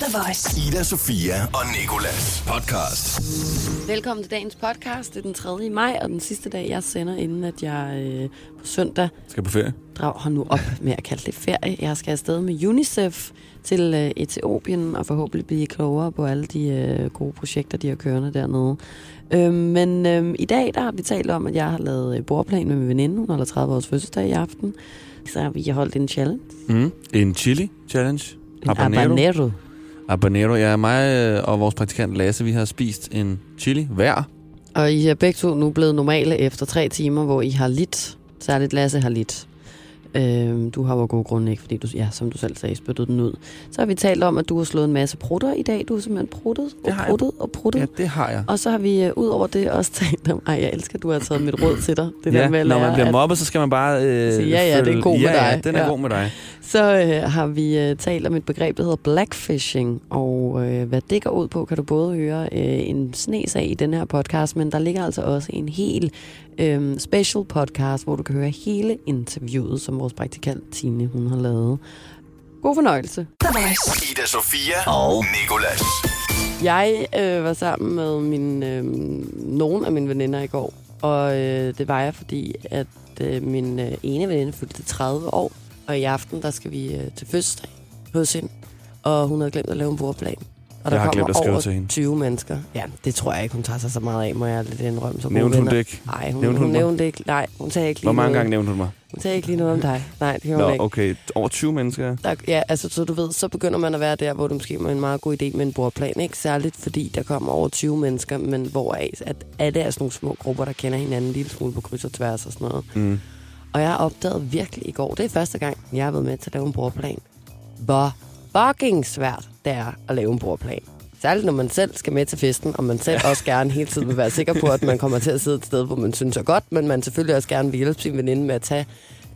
The Voice. Ida, Sofia og Nikolas podcast. Velkommen til dagens podcast. Det er den 3. maj, og den sidste dag, jeg sender, inden at jeg øh, på søndag Skal på ferie? drager hold nu op med at kalde det ferie. Jeg skal afsted med UNICEF til øh, Etiopien og forhåbentlig blive klogere på alle de øh, gode projekter, de har kørende dernede. Øh, men øh, i dag der har vi talt om, at jeg har lavet øh, bordplan med min veninde. Hun holder 30 års fødselsdag i aften. Så har vi holdt en challenge. Mm. En chili challenge. En Habanero habanero. Habanero. Ja, mig øh, og vores praktikant Lasse, vi har spist en chili hver. Og I er begge to nu blevet normale efter tre timer, hvor I har lidt. Særligt Lasse har lidt. Øhm, du har jo gode grunde ikke, fordi du, ja, som du selv sagde, spyttede den ud. Så har vi talt om, at du har slået en masse prutter i dag. Du har simpelthen pruttet og pruttet og pruttet. Ja, det har jeg. Og så har vi øh, ud over det også talt om, ej, jeg elsker, du har taget mit råd til dig. Det der ja, med at når man bliver at- mobbet, så skal man bare øh, Sige, ja, ja, det er god med ja, Ja, dig. den er Ja. god med dig. Så øh, har vi øh, talt om et begreb, der hedder blackfishing, og øh, hvad det går ud på, kan du både høre øh, en snes af i den her podcast, men der ligger altså også en helt øh, special podcast, hvor du kan høre hele interviewet, som vores praktikant Tine hun har lavet. God fornøjelse. Ida, Sofia og Nikolas. Jeg øh, var sammen med min, øh, nogle af mine veninder i går, og øh, det var jeg, fordi at øh, min øh, ene veninde fyldte 30 år, og i aften der skal vi øh, til fødselsdag hos hende, og hun havde glemt at lave en bordplan. Og der Jeg har kommer glemt at skrive over til hende. 20 mennesker. Ja, det tror jeg ikke, hun tager sig så meget af, må jeg lidt indrømme. Så gode Nævnte hun det ikke? Nej, hun, Nævnte hun, hun mig? nævnte ikke. Nej, hun sagde ikke lige Hvor mange noget. gange nævnte hun mig? Hun sagde ikke lige noget om dig. Nej, det gjorde Nå, hun ikke. okay. Over 20 mennesker. Der, ja, altså, så du ved, så begynder man at være der, hvor det måske er en meget god idé med en bordplan. Ikke særligt, fordi der kommer over 20 mennesker, men hvor at alle er sådan nogle små grupper, der kender hinanden en lille smule på kryds og tværs og sådan noget. Mm. Og jeg har opdaget virkelig i går, det er første gang, jeg har været med til at lave en bordplan, hvor fucking svært det er at lave en bordplan. Særligt når man selv skal med til festen, og man selv også gerne hele tiden vil være sikker på, at man kommer til at sidde et sted, hvor man synes er godt, men man selvfølgelig også gerne vil hjælpe sin veninde med at tage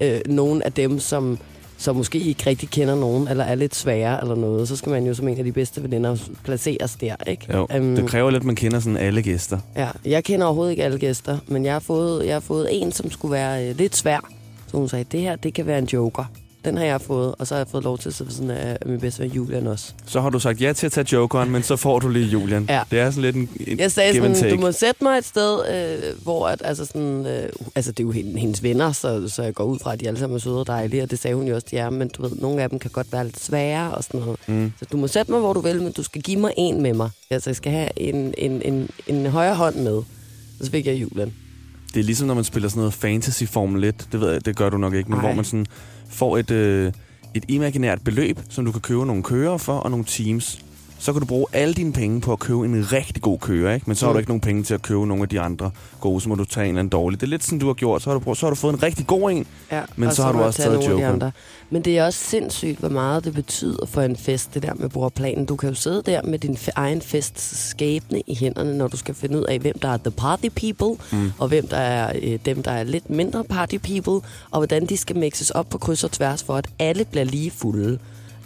øh, nogle af dem, som, som måske ikke rigtig kender nogen, eller er lidt svære eller noget. Så skal man jo som en af de bedste veninder placeres der, ikke? Jo, Øhm, det kræver lidt, at man kender sådan alle gæster. Ja, jeg kender overhovedet ikke alle gæster, men jeg har fået, jeg har fået en, som skulle være øh, lidt svær. Så hun sagde, det her, det kan være en joker. Den har jeg fået, og så har jeg fået lov til at sidde sådan af min bedste ven Julian også. Så har du sagt ja til at tage jokeren, men så får du lige Julian. Ja. Det er sådan lidt en, en Jeg sagde sådan, take. du må sætte mig et sted, øh, hvor at, altså sådan, øh, altså det er jo hende, hendes venner, så, så jeg går ud fra, at de alle sammen er søde og dejlige, og det sagde hun jo også, de er, men du ved, nogle af dem kan godt være lidt svære og sådan noget. Mm. Så du må sætte mig, hvor du vil, men du skal give mig en med mig. Altså jeg skal have en, en, en, en højre hånd med. Og så fik jeg Julian. Det er ligesom, når man spiller sådan noget fantasy Formel 1. Det ved jeg, det gør du nok ikke, men Ej. hvor man sådan får et, øh, et imaginært beløb, som du kan købe nogle kører for, og nogle teams. Så kan du bruge alle dine penge på at købe en rigtig god kører, ikke? Men så har Mm. du ikke nogen penge til at købe nogle af de andre gode, så må du tage en eller anden dårlig. Det er lidt sådan, du har gjort. Så har du, brugt, så har du fået en rigtig god en. Ja, Men og så har du også tage taget jokeren. Men det er også sindssygt, hvor meget det betyder for en fest, det der med bordplanen. Du kan jo sidde der med din egen fest skæbne i hænderne, når du skal finde ud af, hvem der er the party people, mm. og hvem der er øh, dem, der er lidt mindre party people, og hvordan de skal mixes op på kryds og tværs, for at alle bliver lige fulde.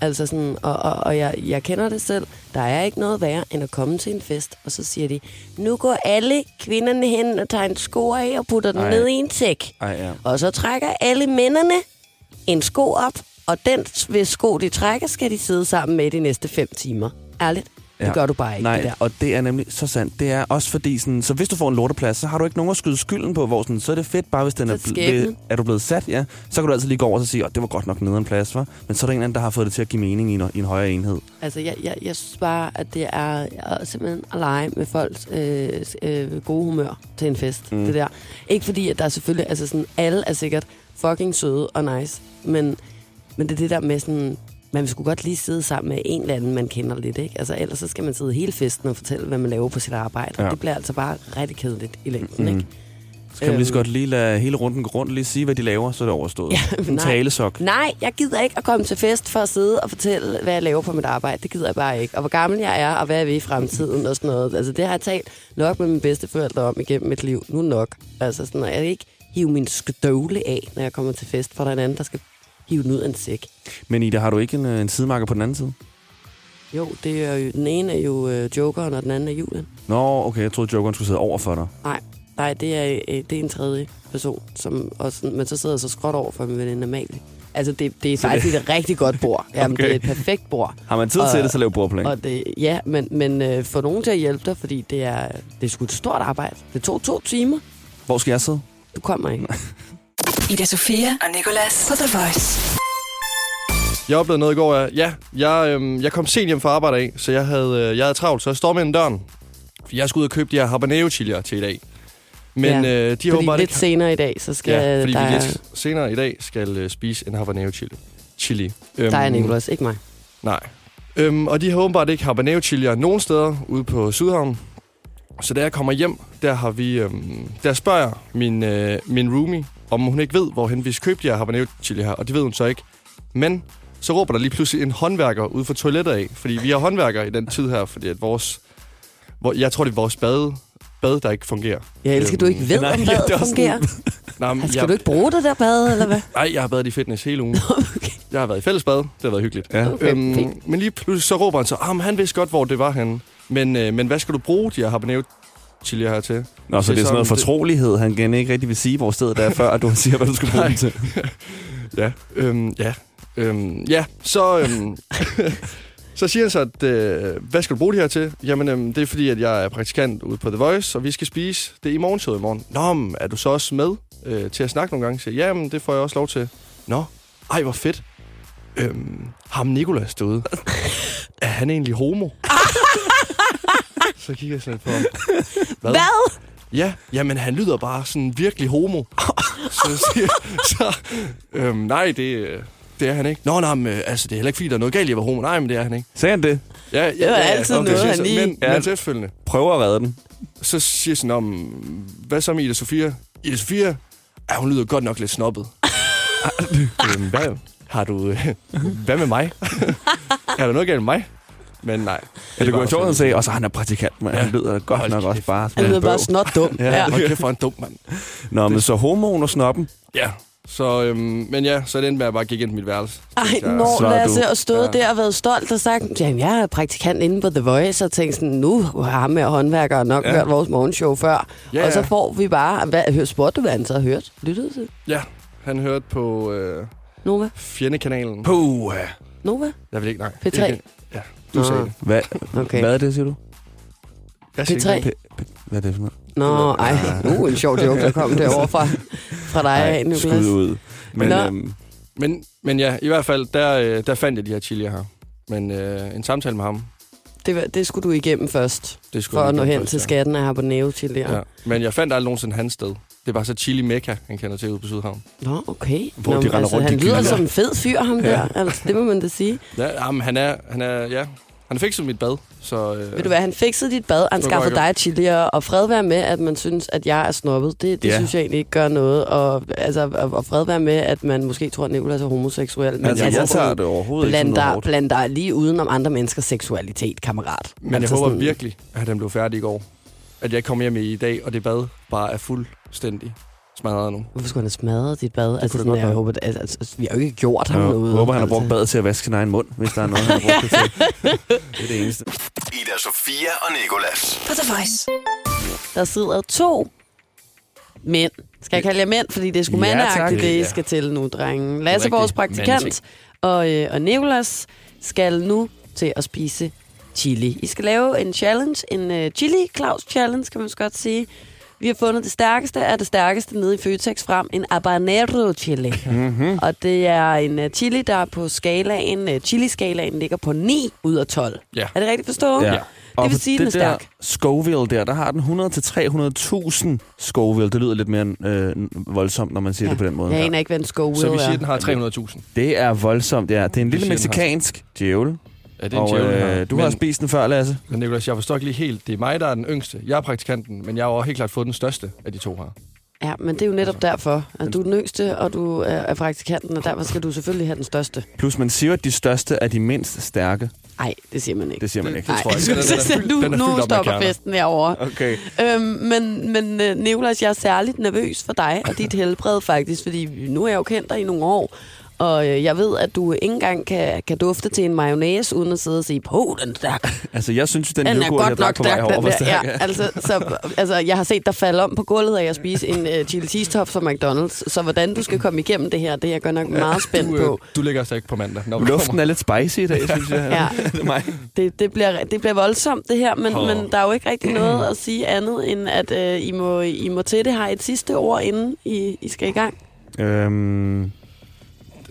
Altså sådan, og, og, og jeg, jeg kender det selv. Der er ikke noget værre, end at komme til en fest, og så siger de, nu går alle kvinderne hen og tager en sko af og putter den Ej. ned i en sæk. Ej, ja. Og så trækker alle mændene en sko op, og den hvis sko, de trækker, skal de sidde sammen med de næste fem timer. Ærligt. Det Ja. gør du bare ikke, Nej, det der. og det er nemlig så sandt. Det er også fordi, sådan, så hvis du får en lorteplads, så har du ikke nogen at skyde skylden på, hvor sådan, så er det fedt bare, hvis den er, det ble- er du blevet sat, ja. Så kan du altid lige gå over og sige, at det var godt nok nede en plads, var. Men så er der en eller anden, der har fået det til at give mening i en, i en højere enhed. Altså, jeg, jeg, jeg synes bare, at det er simpelthen at lege med folks øh, øh, gode humør til en fest. Mm. Det der. Ikke fordi, at der er selvfølgelig... Altså, sådan, alle er sikkert fucking søde og nice, men, men det er det der med sådan... Man vil sgu godt lige sidde sammen med en eller anden, man kender lidt, ikke? Altså, ellers så skal man sidde hele festen og fortælle, hvad man laver på sit arbejde. Ja. Og det bliver altså bare rigtig kedeligt i længden, Mm. ikke? Så kan man lige så Øhm. godt lige lade hele runden gå rundt, lige sige, hvad de laver, så er det overstået. Ja, en nej. talesok. Nej, jeg gider ikke at komme til fest for at sidde og fortælle, hvad jeg laver på mit arbejde. Det gider jeg bare ikke. Og hvor gammel jeg er, og hvad jeg vil i fremtiden og sådan noget. Altså, det har jeg talt nok med mine bedsteforældre om igennem mit liv. Nu nok. Altså, sådan, at jeg ikke hive min støvle af, når jeg kommer til fest, for der er en anden, der skal hive den ud af en sæk. Men Ida, har du ikke en, øh, en sidemarker på den anden side? Jo, det er jo, den ene er jo øh, Jokeren, og den anden er Julian. Nå, okay, jeg troede, Jokeren skulle sidde over for dig. Nej, nej det, er, øh, det er en tredje person, som også, men så sidder jeg så skråt over for min veninde Amalie. Altså, det, det er Så faktisk et rigtig godt bord. Jamen, Okay. det er et perfekt bord. Har man tid Og- til det, så lav bordplan. Og det, ja, men, men øh, få nogen til at hjælpe dig, fordi det er, det er sgu et stort arbejde. Det tog to timer. Hvor skal jeg sidde? Du kommer ikke. Ida Sofia og Nicolas på The Voice. Jeg oplevede noget i går. Ja, ja jeg, øhm, jeg kom sent hjem fra arbejde af, så jeg havde, øh, jeg havde travlt, så jeg står med en døren. For jeg skulle ud og købe de her habanero chilier til i dag. Men Ja, øh, de har åbenbart lidt ikke... senere i dag, så skal Ja, fordi der, vi lidt senere i dag skal øh, spise en habanero chili. chili. Øhm, der er Nicolas, ikke mig. Nej. Øhm, og de har åbenbart ikke habanero chilier nogen steder ude på Sydhavn. Så da jeg kommer hjem, der har vi, øhm, der spørger jeg min, øh, min roomie, om hun ikke ved, hvorhen vi skal købe de her habanero chili her. Og det ved hun så ikke. Men så råber der lige pludselig en håndværker ude for toilettet af. Fordi vi har håndværkere i den tid her, fordi at vores... Hvor, jeg tror, det er vores bade, bad, der ikke fungerer. Jeg elsker, du ikke ved, Nej, om badet fungerer. Nej, men Altså, skal jeg, du ikke bruge det der bad, eller hvad? Nej, jeg har været i fitness hele ugen. okay. Jeg har været i fællesbad. Det har været hyggeligt. Ja. Okay, fint. men lige pludselig så råber han så, ah, men han vidste godt, hvor det var henne. Men, øh, men hvad skal du bruge de her habanero chili her til? Nå, så det er sådan noget fortrolighed, han igen ikke rigtig vil sige, hvor stedet er, før at du siger, hvad du skal bruge den til. Ja, øhm, ja, øhm, ja, så, øhm, så siger han så, at, øh, hvad skal du bruge det her til? Jamen, øhm, det er fordi, at jeg er praktikant ude på The Voice, og vi skal spise det i morgenshowet i morgen. Nå, men er du så også med øh, til at snakke nogle gange? Så jeg, jamen, det får jeg også lov til. Nå, ej, hvor fedt. Øhm, ham Nikolas derude, er han egentlig homo? Så kigger jeg sådan lidt på ham. Hvad? Ja, jamen han lyder bare sådan virkelig homo. så siger så, øhm, nej, det, det er han ikke. Nå, nej, men, øh, altså, det er heller ikke, fordi der er noget galt i at være homo. Nej, men det er han ikke. Sagde han det? Ja, ja, Det var altid noget, siger han så. lige- Men, Ja. men efterfølgende, Prøver at redde den. så siger sådan om, hvad så med Ida Sofia? Ida Sofia, ja, hun lyder godt nok lidt snobbet. øhm, hvad, har du, øh, hvad med mig? er der noget galt med mig? Men nej. Ja, det kunne være sjovt at også- se, og så han er praktikant, men Ja. han lyder godt Hold nok kæft. også bare Han som lyder en bare snot dum. Ja. Ja. Hold kæft, for en dum mand. Nå, men så homoen og snoppen. Ja, så, øhm, men ja, så er det endte med, at jeg bare gik ind på mit værelse. Ej, Så- når så er Lasse du- og stået Ja. der og været stolt og sagt, jamen, jeg er praktikant inde på The Voice, og tænkt sådan, nu har ham med håndværkere nok Ja. hørt vores morgenshow før. Ja, Og så får vi bare, hvad, spurgte du, hvad han så har hørt? Lyttede til? Ja, han hørte på øh, Nova? Fjendekanalen. Puh. Nova? Jeg vil ikke, nej. P3? Ikke, du Nå. sagde det. Hvad, Okay. hvad er det, siger du? Jeg siger P3? ikke P- p- hvad er det for noget? Nå, ej, uh, en sjov joke, der kom derovre fra, fra dig af, skud Niklas. ud. Men Nå. øhm, Men, men ja, i hvert fald, der, øh, der fandt jeg de her chilier her. Men øh, en samtale med ham, Det, det skulle du igennem først, det skulle for at nå hen først, til ja. skatten af habanero til Ja. Men jeg fandt aldrig nogensinde hans sted. Det er bare så Chili Mecca, han kender til ude på Sydhavn. Nå, okay. Hvor Nå, de render rundt han lyder kyllinger. som en fed fyr, ham Ja. der. Altså, det må man da sige. Ja, jamen, han er, han er, ja, han fik som mit bad, så... Øh, Ved du hvad, han fikset dit bad, han skaffede jeg dig chilier, og fred være med, at man synes, at jeg er snobbet. Det, det Ja. synes jeg egentlig ikke gør noget. Og, altså, og, fred være med, at man måske tror, at Nicolas er homoseksuel. Men altså, jeg tager sådan, det overhovedet ikke bland noget dig, bland dig lige udenom andre menneskers seksualitet, kammerat. Men altså jeg håber sådan- virkelig, at han blev færdig i går. At jeg kommer hjem i dag, og det bad bare er fuldstændig smadret nu. Hvorfor skulle han have smadret dit bad? Altså, det sådan, godt jeg være. håber, at, altså, altså, vi har jo ikke gjort ham Jeg noget. håber, han har brugt altså. badet til at vaske sin egen mund, hvis der er noget, han har brugt det til. Det er det eneste. Ida Sofia og Nikolas. På The Voice. Der sidder to mænd. Skal jeg kalde jer mænd? Fordi det er sgu Ja, mandagtigt, tak. det I Ja. skal til nu, drenge. Lasse, vores praktikant, og, øh, og Nicolas skal nu til at spise chili. I skal lave en challenge, en uh, chili Claus challenge, kan man så godt sige. Vi har fundet det stærkeste af det stærkeste nede i Føtex frem. En habanero chili. Mm-hmm. Og det er en uh, chili, der på skalaen, uh, chili-skalaen ligger på 9 ud af 12. Ja. Er det rigtigt forstået? Ja. Det vil sige, den er det der stærk. Scoville der, der har den 100-300.000 Scoville. Det lyder lidt mere øh, voldsomt, når man siger Ja. det på den måde. Jeg aner ikke, hvad en Scoville Så vi er. siger, at den har 300.000. Det er voldsomt, ja. Det er en lille meksikansk djævel. Ja, det er en Og øh, her. du har men, spist den før, Lasse. Men Nicolas, jeg forstår ikke lige helt. Det er mig, der er den yngste. Jeg er praktikanten, men jeg har jo helt klart fået den største af de to her. Ja, men det er jo netop derfor. At du er den yngste, og du er, er praktikanten, og derfor skal du selvfølgelig have den største. Plus man siger, at de største er de mindst stærke. Nej, det siger man ikke. Det siger man ikke. Nej, tror jeg ikke. Den er- den er nu, den er nu stopper festen herovre. Okay. Øhm, men men øh, Nicolas, jeg er særligt nervøs for dig og dit helbred faktisk, fordi nu er jeg jo kendt dig i nogle år. Og øh, jeg ved, at du ikke engang kan, kan dufte til en mayonnaise, uden at sidde og sige, på, den er stærk. Altså, jeg synes, den, Den er yoghurt, jeg godt nok på vej stærk, over, den var der. stærk. Ja, altså, så, altså, jeg har set dig falde om på gulvet af at spise en uh, chili cheese top fra McDonald's. Så hvordan du skal komme igennem det her, det er jeg godt nok meget spændt Du, på. øh, du ligger altså ikke på mandag. Når Luften kommer. er lidt spicy i dag, synes jeg. Ja. det er mig. Det, det, bliver, det bliver voldsomt, det her, men, Åh. men der er jo ikke rigtig noget at sige andet, end at uh, I, må, I må til det har et sidste ord, inden I, I skal i gang. Øhm,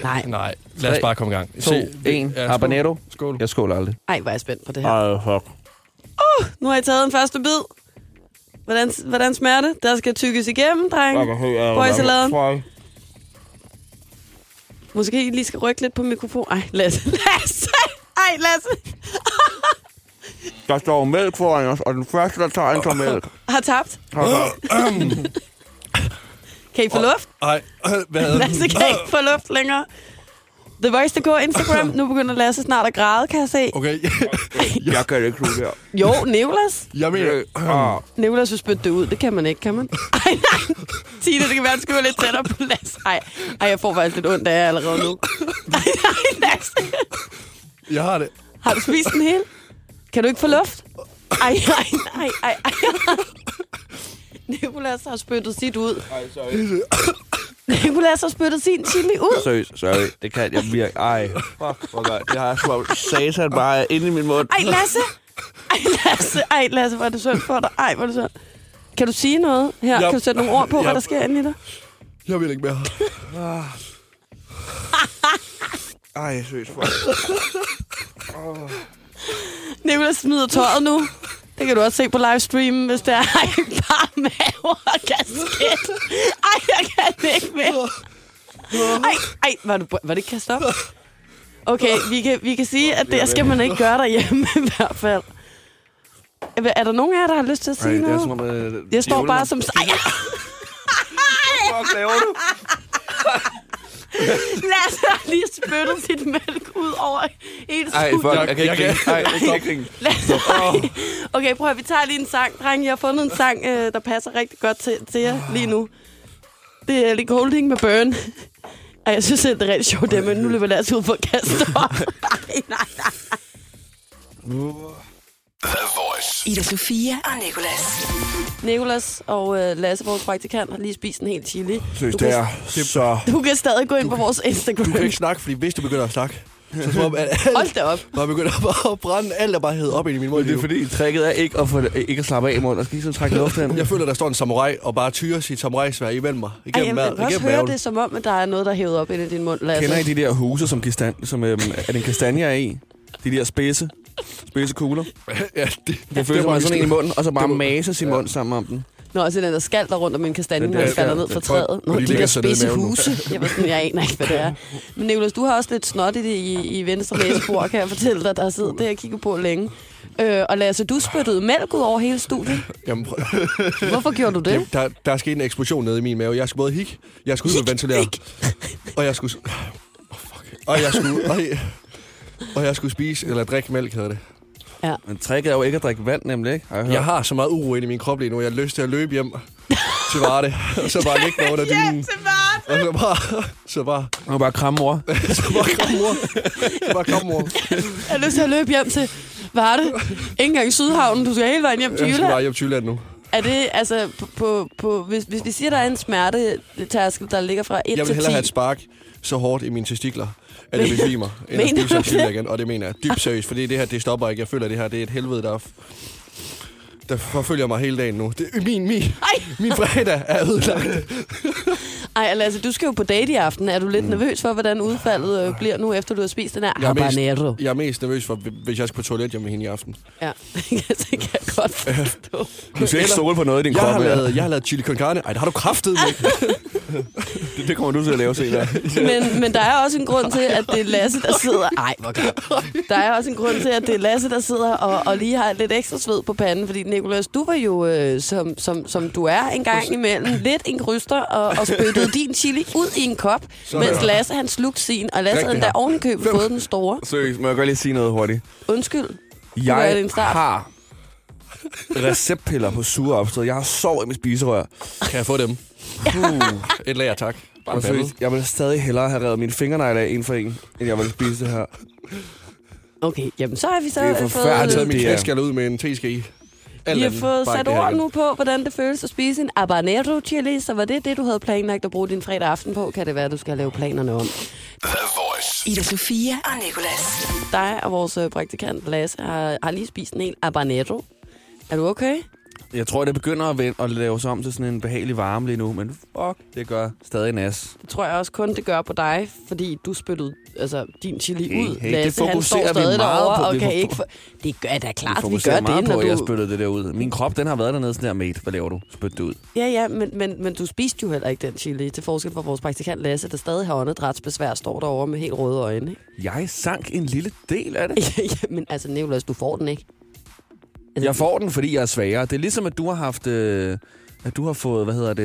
Nej. Nej, lad os bare komme i gang. to, en. skål. Habanero. Skål. Jeg skåler aldrig. Ej, hvor er jeg spændt på det her. Ej, fuck. Nu har I taget en første bid. Hvordan, hvordan smager det? Der skal tykkes igennem, dreng. Røgsaladen. Måske I lige skal rykke lidt på mikrofon. Ej, Lasse. Lasse! Ej, Lasse! Der står mælk foran os, og den første, der tager en, tager mælk. Har tabt. Kan I få luft? Ej, hvad? Lasse kan ikke få luft længere. The Voice.dk Instagram. Nu begynder Lasse snart at græde, kan jeg se. Okay, Jeg kan ikke det her. Jo, Nicolas. jeg mener... Ah, Nicolas vil spytte det ud. Det kan man ikke, kan man? Ej, nej. Tine, det kan være, at du skal være lidt tættere på Lasse. Ej, ej, jeg får faktisk lidt ondt af jer allerede nu. Ej, nej, Lasse. Jeg har det. Har du spist den hele? Kan du ikke få luft? Ej, ej, ej, ej, ej. Nicolas har spyttet sit ud. Ej, sorry. Nicolas har spyttet sin chili ud. Seriøst, sorry. Det kan jeg virkelig. Ej, fuck, hvor godt. Det har jeg som satan bare inde i min mund. Ej, Lasse. Ej, Lasse. Ej, Lasse, hvor er det synd for dig. Ej, hvor er det synd. Kan du sige noget her? Ja. Kan du sætte nogle ord på, hvad Ja. der sker inde i dig? Jeg vil ikke mere. Ej, seriøst, fuck. Nicolas smider tøjet nu. Det kan du også se på livestreamen, hvis det er. Ej, bare mave og kasket. Ej, jeg kan ikke mere. Ej, ej, var, du, var det ikke kastet op? Okay, vi kan, vi kan sige, at det skal man ikke gøre derhjemme i hvert fald. Er der nogen af jer, der har lyst til at sige Ej, det noget? som om... Øh, Jeg står bare som... Ej, Fuck, laver du? Lasse har lige spyttet sit mælk ud over hele Ej, fuck, Jeg- jeg kan ikke jeg grine. Ej, jeg kan ikke grine. Lasse, ej. Okay, prøv at vi tager lige en sang, dreng. Jeg har fundet en sang, øh, der passer rigtig godt til, til jer lige nu. Det er Ellie Holding med Burn. Ej, jeg synes selv, det er rigtig sjovt, det, men nu løber Lasse ud for at kaste op. Ej, nej, nej. The Voice. Ida Sofia og Nicolas. Nicolas og øh, Lasse, vores praktikant, har lige spist en hel chili. Seriøst, Du det kan, er så... du kan stadig gå ind på vores Instagram. Du kan ikke snakke, fordi hvis du begynder at snakke, så tror jeg, at alt Hold da op. bare begynder bare at brænde. Alt er bare hævet op ind i min mund. Det er fordi, tricket er ikke at, få, ikke at slappe af i munden. Og skal lige sådan trække luft ind. Jeg føler, der står en samurai og bare tyrer sit samurai-svær imellem mig. Ej, Igennem, jeg, mad, jeg kan også høre det som om, at der er noget, der er hævet op ind i din mund, Lasse. Kender I de der huse, som, kistan, som øhm, er det en kastanje er i? De der spidse, spidse kugler. Ja, det, Det føles som sådan en i munden, og så bare det må- mase sin mund sammen om den. Nå, og så den der skal der rundt om min kastanje, når der- den falder ja, ned fra træet. Nå, de der spidse huse. Jeg, ved, sådan, jeg aner ikke, hvad det er. Men Nicolas, du har også lidt snot i det i, i venstre næsebord, kan jeg fortælle dig. Der har siddet det, jeg kigger på længe. Øh, og Lasse, du spyttede mælk ud over hele studiet. Jamen, prøv, Hvorfor gjorde du det? Jamen, der, der er sket en eksplosion nede i min mave. Jeg skulle både hikke, jeg skulle ud og ventilere, og jeg skulle... Oh, fuck. Og jeg skulle... Og, og jeg skulle spise, eller drikke mælk, hedder det. Men tricket er jo ikke at drikke vand, nemlig, ikke? Har jeg hørt. Jeg har så meget uro inde i min krop lige nu. Jeg har lyst til at løbe hjem til Varde, og så bare ligge mig under dynen. Og så bare... Så bare... Jeg må bare kramme mor. Så bare kom mor. Så bare kom mor. Jeg har lyst til at løbe hjem til, hvad er det? Ikke engang i Sydhavnen, du skal hele vejen hjem til Jeg skal Jylland. bare hjem til Jylland nu. Er det, altså, på, på, på, hvis, hvis vi siger, der er en smertetærskel, der ligger fra 1 Jeg vil til 10. hellere have et spark så hårdt i mine testikler, at det besvimer, end at spise en chili det? igen. Og det mener jeg dybt seriøst, fordi det her, det stopper ikke. Jeg føler, at det her det er et helvede, der, der forfølger mig hele dagen nu. Det, min, min, Ej, min fredag er ødelagt. ej, Lasse, du skal jo på date i aften. Er du lidt nervøs for, hvordan udfaldet øh, bliver nu, efter du har spist den her Jeg er mest- habanero? Jeg er mest nervøs for, hvis jeg skal på toilet hjemme med hende i aften. Ja, det kan jeg godt forstå. Du skal ikke stole på noget i din Jeg krop. har, ja. lavet, jeg har lavet chili con carne. Ej, det har du kraftet med. Det, det kommer du til at lave senere. Men, men der er også en grund til, at det er Lasse, der sidder... Ej, hvor godt. Der er også en grund til, at det er Lasse, der sidder og, og lige har lidt ekstra sved på panden. Fordi Nicolas, du var jo, øh, som, som, som du er en gang imellem, lidt en gryster og, og spyttede din chili ud i en kop, Sådan mens. Lasse han slugte sin. Og Lasse havde endda her. oven i købet fået den store. Seriøst, må jeg godt lige sige noget hurtigt. Undskyld. Jeg har receptpiller på sure opstød. Jeg har sår i mit spiserør. Kan jeg få dem? Uh. Et lager, tak. Bare Jeg, føler, jeg vil stadig hellere have revet mine fingernegle af en for en, end jeg vil spise det her. Okay, jamen så har vi så Det er fået, forfærdeligt. Jeg har taget min Det knæskal ud med en teske. Alt vi har fået sat ord nu på, hvordan det føles at spise en habanero chili. Så var det det, du havde planlagt at bruge din fredag aften på? Kan det være, at du skal lave planerne om? Ida Sofia og Nicolas. Dig og vores øh, praktikant Lasse har, har lige spist en hel habanero. Er du okay? Jeg tror, det begynder at, vende, at lave sig om til sådan en behagelig varme lige nu, men fuck, det gør stadig nas. Det tror jeg også kun, det gør på dig, fordi du spyttede altså, din chili Hey, ud. hey, det Lasse, han står fokuserer vi stadig meget derovre på. og Vi kan ikke få... Det gør da Vi klart, vi fokuserer gør meget det, på, når jeg du... spyttede det der ud. Min krop, den har været dernede sådan der, mate. Hvad laver du? Spyt det ud. Ja, ja, men, men, men du spiste jo heller ikke den chili, til forskel fra vores praktikant Lasse, der stadig har åndedrætsbesvær, står derovre med helt røde øjne. ikke? Jeg sank en lille del af det. ja, men altså, Nicolas, du får den ikke. Altså, Jeg får den, fordi jeg er svagere. Det er ligesom, at du har haft... Øh, at du har fået, hvad hedder det,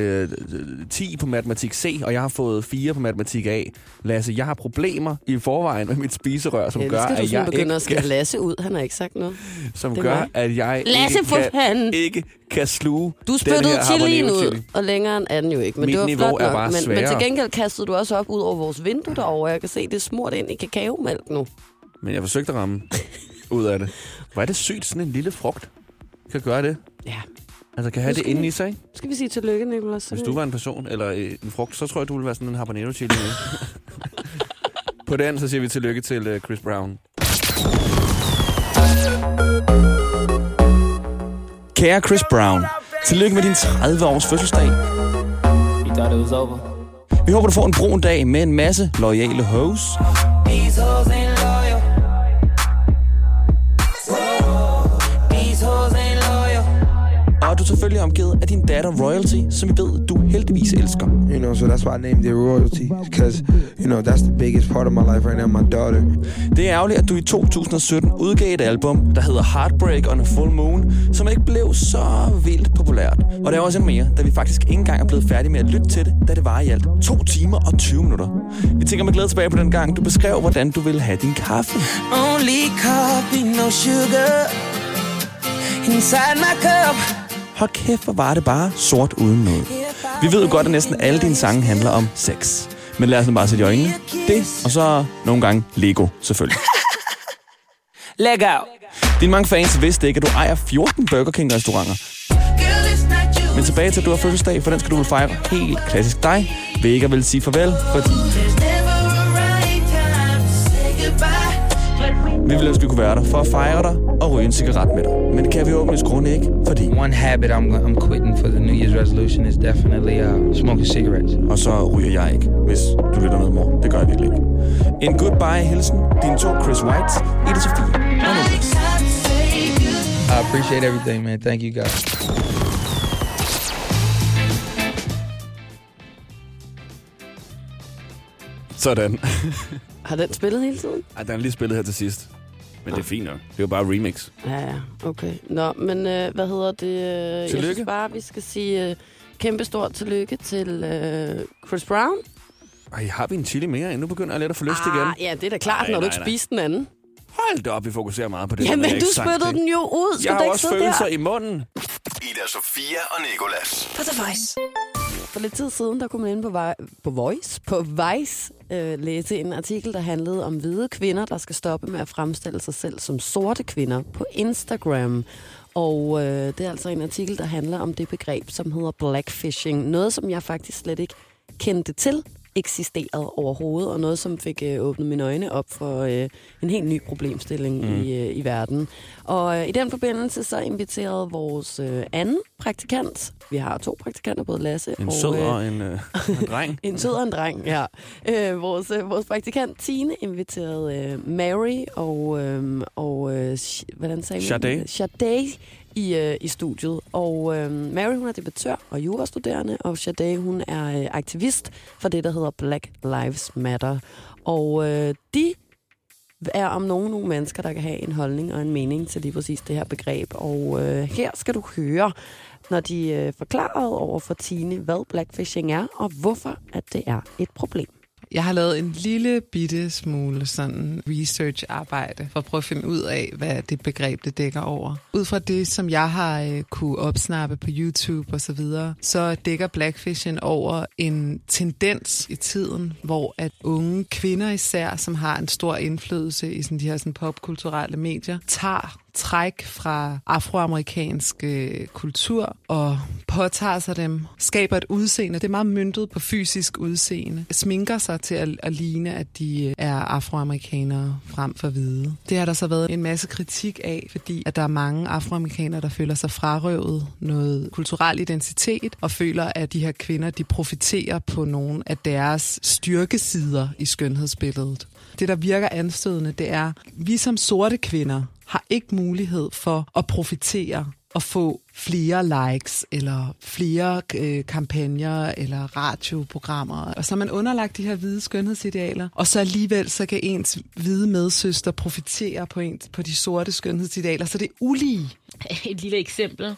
øh, 10 på matematik C, og jeg har fået 4 på matematik A. Lasse, jeg har problemer i forvejen med mit spiserør, som Ja, gør, skal at jeg begynde ikke at kan, Lasse ud. Han har ikke sagt noget. som det gør, mig. at jeg Lasse, ikke, kan, fanden! ikke kan sluge Du spyttede chilien ud, og længere er den jo ikke. Men Mit det var niveau flot er bare men, men til gengæld kastede du også op ud over vores vindue derovre. Jeg kan se, det er smurt ind i kakaomælk nu. Men jeg forsøgte at ramme ud af det. Hvor er det sygt, sådan en lille frugt kan gøre det. Ja. Altså kan have det inde vi- i sig. ikke? Skal vi sige tillykke, Nicolas? Hvis du var en person eller øh, en frugt, så tror jeg, du ville være sådan en habanero chili. På den, så siger vi tillykke til øh, Chris Brown. Kære Chris Brown, tillykke med din 30 års fødselsdag. Vi håber, du får en brun dag med en masse loyale hoes. Du selvfølgelig omgivet af din datter Royalty, som vi ved, du heldigvis elsker. You know, so that's why I named it royalty, because you know that's the biggest part of my life right now. My daughter. Det er ærgerligt, at du i 2017 udgav et album, der hedder Heartbreak on a Full Moon, som ikke blev så vildt populært. Og det er også endnu mere, da vi faktisk ikke engang er blevet færdige med at lytte til det, da det var i alt 2 timer og 20 minutter. Vi tænker med glæde tilbage på den gang, du beskrev, hvordan du ville have din kaffe. Only coffee, no sugar. Inside my cup. Hold kæft, hvor var det bare sort uden noget. Vi ved jo godt, at næsten alle dine sange handler om sex. Men lad os nu bare sætte i øjnene. Det, og så nogle gange Lego, selvfølgelig. Leg out. Dine mange fans vidste ikke, at du ejer 14 Burger King-restauranter. Men tilbage til, at du har fødselsdag, for den skal du vel fejre helt klassisk dig. Ved ikke at vil sige farvel, fordi vi ville ønske, at vi kunne være der for at fejre dig og ryge en cigaret med dig. Men det kan vi åbne grunde ikke, fordi... One habit I'm, I'm quitting for the New Year's resolution is definitely uh, smoking cigarettes. Og så ryger jeg ikke, hvis du lytter med, mor. Det gør jeg virkelig ikke. En goodbye-hilsen. Dine to Chris White, Ida Sofie og Niklas. I appreciate everything, man. Thank you guys. Sådan. Har den spillet hele tiden? Ej, den er lige spillet her til sidst. Men det er fint nok. Det er jo bare remix. Ja, ja, okay. Nå, men øh, hvad hedder det? Øh, Jeg Tillykke. synes bare, vi skal sige øh, kæmpe stort tillykke til øh, Chris Brown. Ej, har vi en chili mere? Endnu begynder jeg lidt at få lyst igen. Ah, ja, det er da klart, Nej, når du nej, ikke nej. spiste den anden. Hold da op, vi fokuserer meget på det. Jamen, du spyttede den jo ud. Skal Jeg du har ikke også sidde følelser der? i munden. Ida Sofia og Nikolas. På The Voice. For lidt tid siden, der kunne man inde på, Vi- på Voice, på Vice, øh, læse en artikel, der handlede om hvide kvinder, der skal stoppe med at fremstille sig selv som sorte kvinder på Instagram. Og øh, det er altså en artikel, der handler om det begreb, som hedder blackfishing. Noget, som jeg faktisk slet ikke kendte til eksisterede overhovedet, og noget, som fik øh, åbnet mine øjne op for øh, en helt ny problemstilling mm. i, øh, i verden. Og øh, i den forbindelse så inviterede vores øh, anden praktikant, vi har to praktikanter, både Lasse En og... sød øh, og en, øh, en dreng. en sød og en dreng, ja. Øh, vores, øh, vores praktikant Tine inviterede øh, Mary og, øh, og øh, hvordan sagde? Sade. Sade i, øh, i studiet. Og øh, Mary, hun er debattør og jurastuderende, og Shade, hun er øh, aktivist for det, der hedder Black Lives Matter. Og øh, de er om nogen nogle mennesker, der kan have en holdning og en mening til lige præcis det her begreb. Og øh, her skal du høre, når de øh, forklarede over for Tine, hvad blackfishing er, og hvorfor at det er et problem. Jeg har lavet en lille bitte smule sådan research-arbejde for at prøve at finde ud af, hvad det begreb det dækker over. Ud fra det, som jeg har øh, kunne opsnappe på YouTube og så videre, så dækker blackfishing over en tendens i tiden, hvor at unge kvinder især, som har en stor indflydelse i sådan de her sådan popkulturelle medier, tager træk fra afroamerikansk øh, kultur og påtager sig dem, skaber et udseende. Det er meget myndet på fysisk udseende. Sminker sig til at, at ligne, at de øh, er afroamerikanere frem for hvide. Det har der så været en masse kritik af, fordi at der er mange afroamerikanere, der føler sig frarøvet noget kulturel identitet og føler, at de her kvinder, de profiterer på nogle af deres styrkesider i skønhedsbilledet. Det, der virker anstødende, det er, vi som sorte kvinder har ikke mulighed for at profitere og få flere likes, eller flere øh, kampagner, eller radioprogrammer. Og så er man underlagt de her hvide skønhedsidealer, og så alligevel så kan ens hvide medsøster profitere på, en, på de sorte skønhedsidealer, så det er ulige. Et lille eksempel.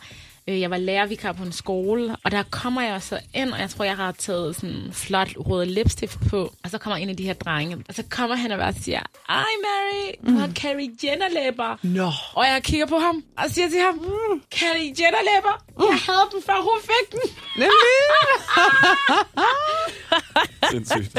Øh, Jeg var lærervikar på en skole, og der kommer jeg så ind, og jeg tror, jeg har taget sådan flot rød lipstift på. Og så kommer en af de her drenge, og så kommer han og bare siger, Ej Mary, du har Carrie Jenner-læber. Nå. Og jeg kigger på ham og siger til ham, mm, Carrie Jenner-læber, jeg havde dem, før hun fik den. Sindssygt.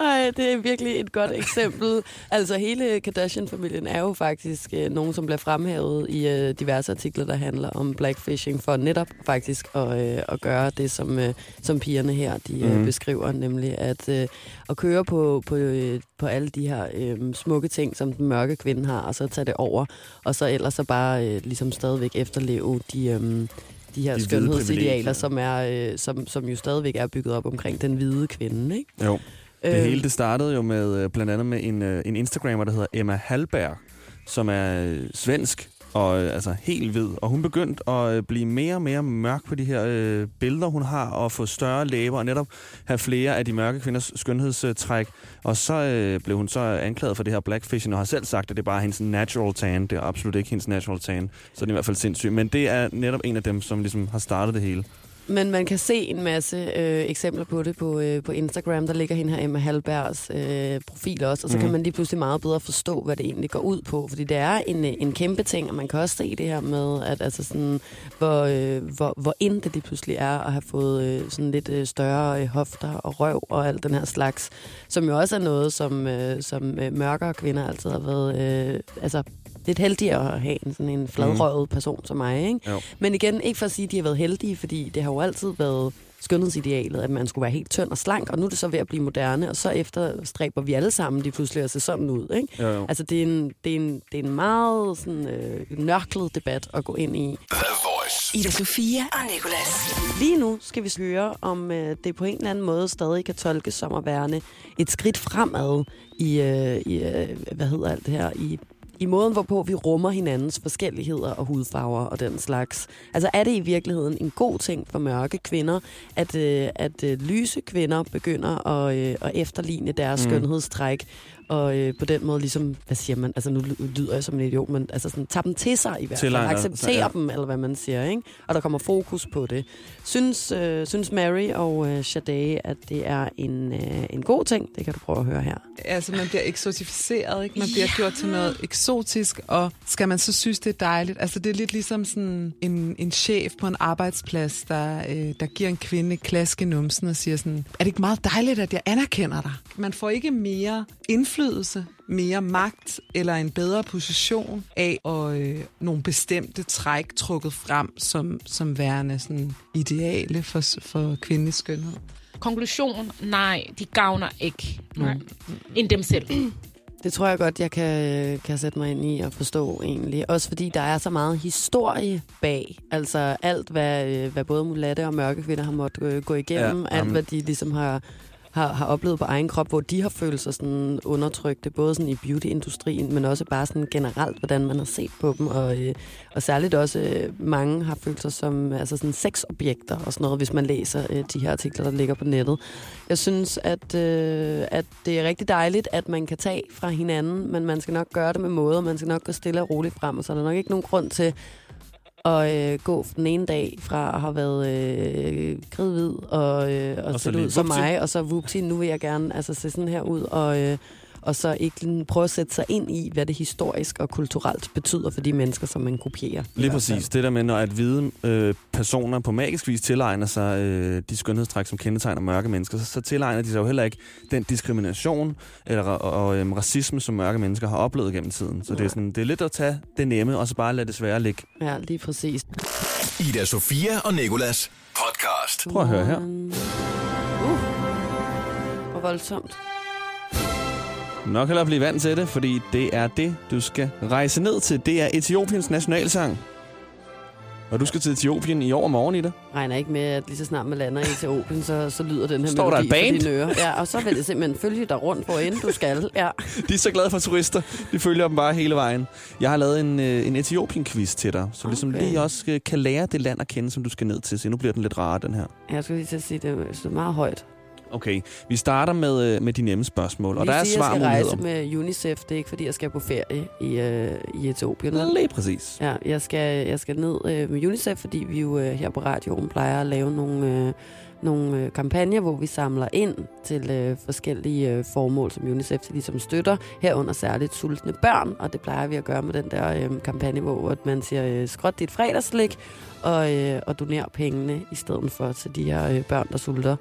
Ej, det er virkelig et godt eksempel. Altså, hele Kardashian-familien er jo faktisk øh, nogen, som bliver fremhævet i øh, diverse artikler, der handler om blackfishing, for netop faktisk at, øh, at gøre det, som, øh, som pigerne her de, øh, Mhm. beskriver, nemlig at, øh, at køre på, på, øh, på alle de her øh, smukke ting, som den mørke kvinde har, og så tage det over, og så ellers så bare øh, ligesom stadigvæk efterleve de... Øh, de her hvide skønhedsidealer, som, er, øh, som, som jo stadigvæk er bygget op omkring den hvide kvinde. Ikke? Jo. Det Øh, hele det startede jo med øh, blandt andet med en, øh, en Instagrammer, der hedder Emma Hallberg, som er øh, svensk og øh, altså helt hvid. Og hun begyndte at øh, blive mere og mere mørk på de her øh, billeder, hun har, og få større læber, og netop have flere af de mørke kvinders skønhedstræk. Og så øh, blev hun så anklaget for det her blackfishing, og har selv sagt, at det er bare hendes natural tan. Det er absolut ikke hendes natural tan, så det er i hvert fald sindssygt. Men det er netop en af dem, som ligesom har startet det hele. Men man kan se en masse øh, eksempler på det på, øh, på Instagram. Der ligger hende her Emma Halbergs øh, profil også, og så mm. kan Mhm. man lige pludselig meget bedre forstå, hvad det egentlig går ud på. Fordi det er en, øh, en kæmpe ting, og man kan også se det her med, at altså sådan, hvor, øh, hvor, hvor ind det lige pludselig er at have fået øh, sådan lidt øh, større øh, hofter og røv og alt den her slags, som jo også er noget, som, øh, som øh, mørkere kvinder altid har været øh, altså, lidt heldigere at have en, sådan en fladrøvet person som mig. Ikke? Jo. Men igen, ikke for at sige, at de har været heldige, fordi det har jo altid været skønhedsidealet, at man skulle være helt tynd og slank, og nu er det så ved at blive moderne, og så efterstræber vi alle sammen de pludselig at se sådan ud. Ikke? Jo, jo. Altså, det er en, det er en, det er en meget sådan, øh, nørklet debat at gå ind i. Ida Sofia og Nicolas. Lige nu skal vi høre, om øh, det på en eller anden måde stadig kan tolkes som at være et skridt fremad i, øh, i øh, hvad hedder alt det her, i i måden, hvorpå vi rummer hinandens forskelligheder og hudfarver og den slags. Altså er det i virkeligheden en god ting for mørke kvinder, at, øh, at øh, lyse kvinder begynder at, øh, at efterligne deres mm. Skønhedstræk, og øh, på den måde ligesom, hvad siger man, altså nu ly- lyder jeg som en idiot, men altså sådan, tager dem til sig i hvert fald, accepterer ja. dem, eller hvad man siger, ikke? Og der kommer fokus på det. Synes, øh, synes Mary og øh, Sade, at det er en, øh, en god ting? Det kan du prøve at høre her. Altså, man bliver eksotificeret, ikke? Man bliver gjort til noget eksotisk, og skal man så synes, det er dejligt? Altså, det er lidt ligesom sådan en, en chef på en arbejdsplads, der, øh, der giver en kvinde et klask i numsen og siger sådan, er det ikke meget dejligt, at jeg anerkender dig? Man får ikke mere indflydelse, mere magt eller en bedre position af og, øh, nogle bestemte træk trukket frem som, som værende sådan ideale for, for kvindelig skønhed. Konklusion, nej, de gavner ikke nogen end dem selv. Det tror jeg godt, jeg kan, kan sætte mig ind i og forstå egentlig. Også fordi der er så meget historie bag. Altså alt, hvad, øh, hvad både mulatte og mørke kvinder har måttet øh, gå igennem. Ja, alt, hvad de ligesom har, har, har oplevet på egen krop, hvor de har følt sig sådan undertrykte. Både sådan i beautyindustrien, men også bare sådan generelt, hvordan man har set på dem. Og, øh, og særligt også øh, mange har følt sig som altså sådan sexobjekter og sådan noget, hvis man læser øh, de her artikler, der ligger på nettet. Jeg synes, at, øh, at det er rigtig dejligt, at man kan tage fra hinanden, men man skal nok gøre det med måde, og man skal nok gå stille og roligt frem, og så er der nok ikke nogen grund til og øh, gå den ene dag fra at have været øh, kridhvid og, øh, og, Og se ud som mig, og så vupti, nu vil jeg gerne altså, se sådan her ud, og, øh, og så ikke prøve at sætte sig ind i, hvad det historisk og kulturelt betyder for de mennesker, som man kopierer. Lige præcis. Det der med, når at hvide øh, personer på magisk vis tilegner sig øh, de skønhedstræk, som kendetegner mørke mennesker, så, så tilegner de sig jo heller ikke den diskrimination eller, og, og øhm, racisme, som mørke mennesker har oplevet gennem tiden. Så det er, sådan, det er lidt at tage det nemme, og så bare lade det svære ligge. Ja, lige præcis. Ida Sofia og Nikolas podcast. Prøv at høre her. Uh, hvor voldsomt. Nok heller blive vant til det, fordi det er det, du skal rejse ned til. Det er Etiopiens nationalsang. Og du skal til Etiopien i overmorgen i det. regner ikke med, at lige så snart man lander i Etiopien, så, så lyder den her Står der melodi et band? for dine ører. Ja, og så vil det simpelthen følge dig rundt, hvor end du skal. Ja. De er så glade for turister. De følger dem bare hele vejen. Jeg har lavet en, øh, en Etiopien-quiz til dig, så ligesom Okay. lige også øh, kan lære det land at kende, som du skal ned til. Så nu bliver den lidt rarere, den her. Jeg skulle lige til at sige, det er meget højt. Okay, vi starter med, øh, med de nemme spørgsmål. Og der er sige, jeg skal rejse med UNICEF. Det er ikke, fordi jeg skal på ferie i, øh, i Etiopien. Lige præcis. Ja, jeg skal, jeg skal ned øh, med UNICEF, fordi vi jo øh, her på radioen plejer at lave nogle, øh, nogle øh, kampagner, hvor vi samler ind til øh, forskellige øh, formål, som UNICEF ligesom støtter, herunder særligt sultne børn, og det plejer vi at gøre med den der øh, kampagne, hvor at man siger, øh, skråt dit fredagslik, og, øh, og doner pengene i stedet for til de her øh, børn, der sulter.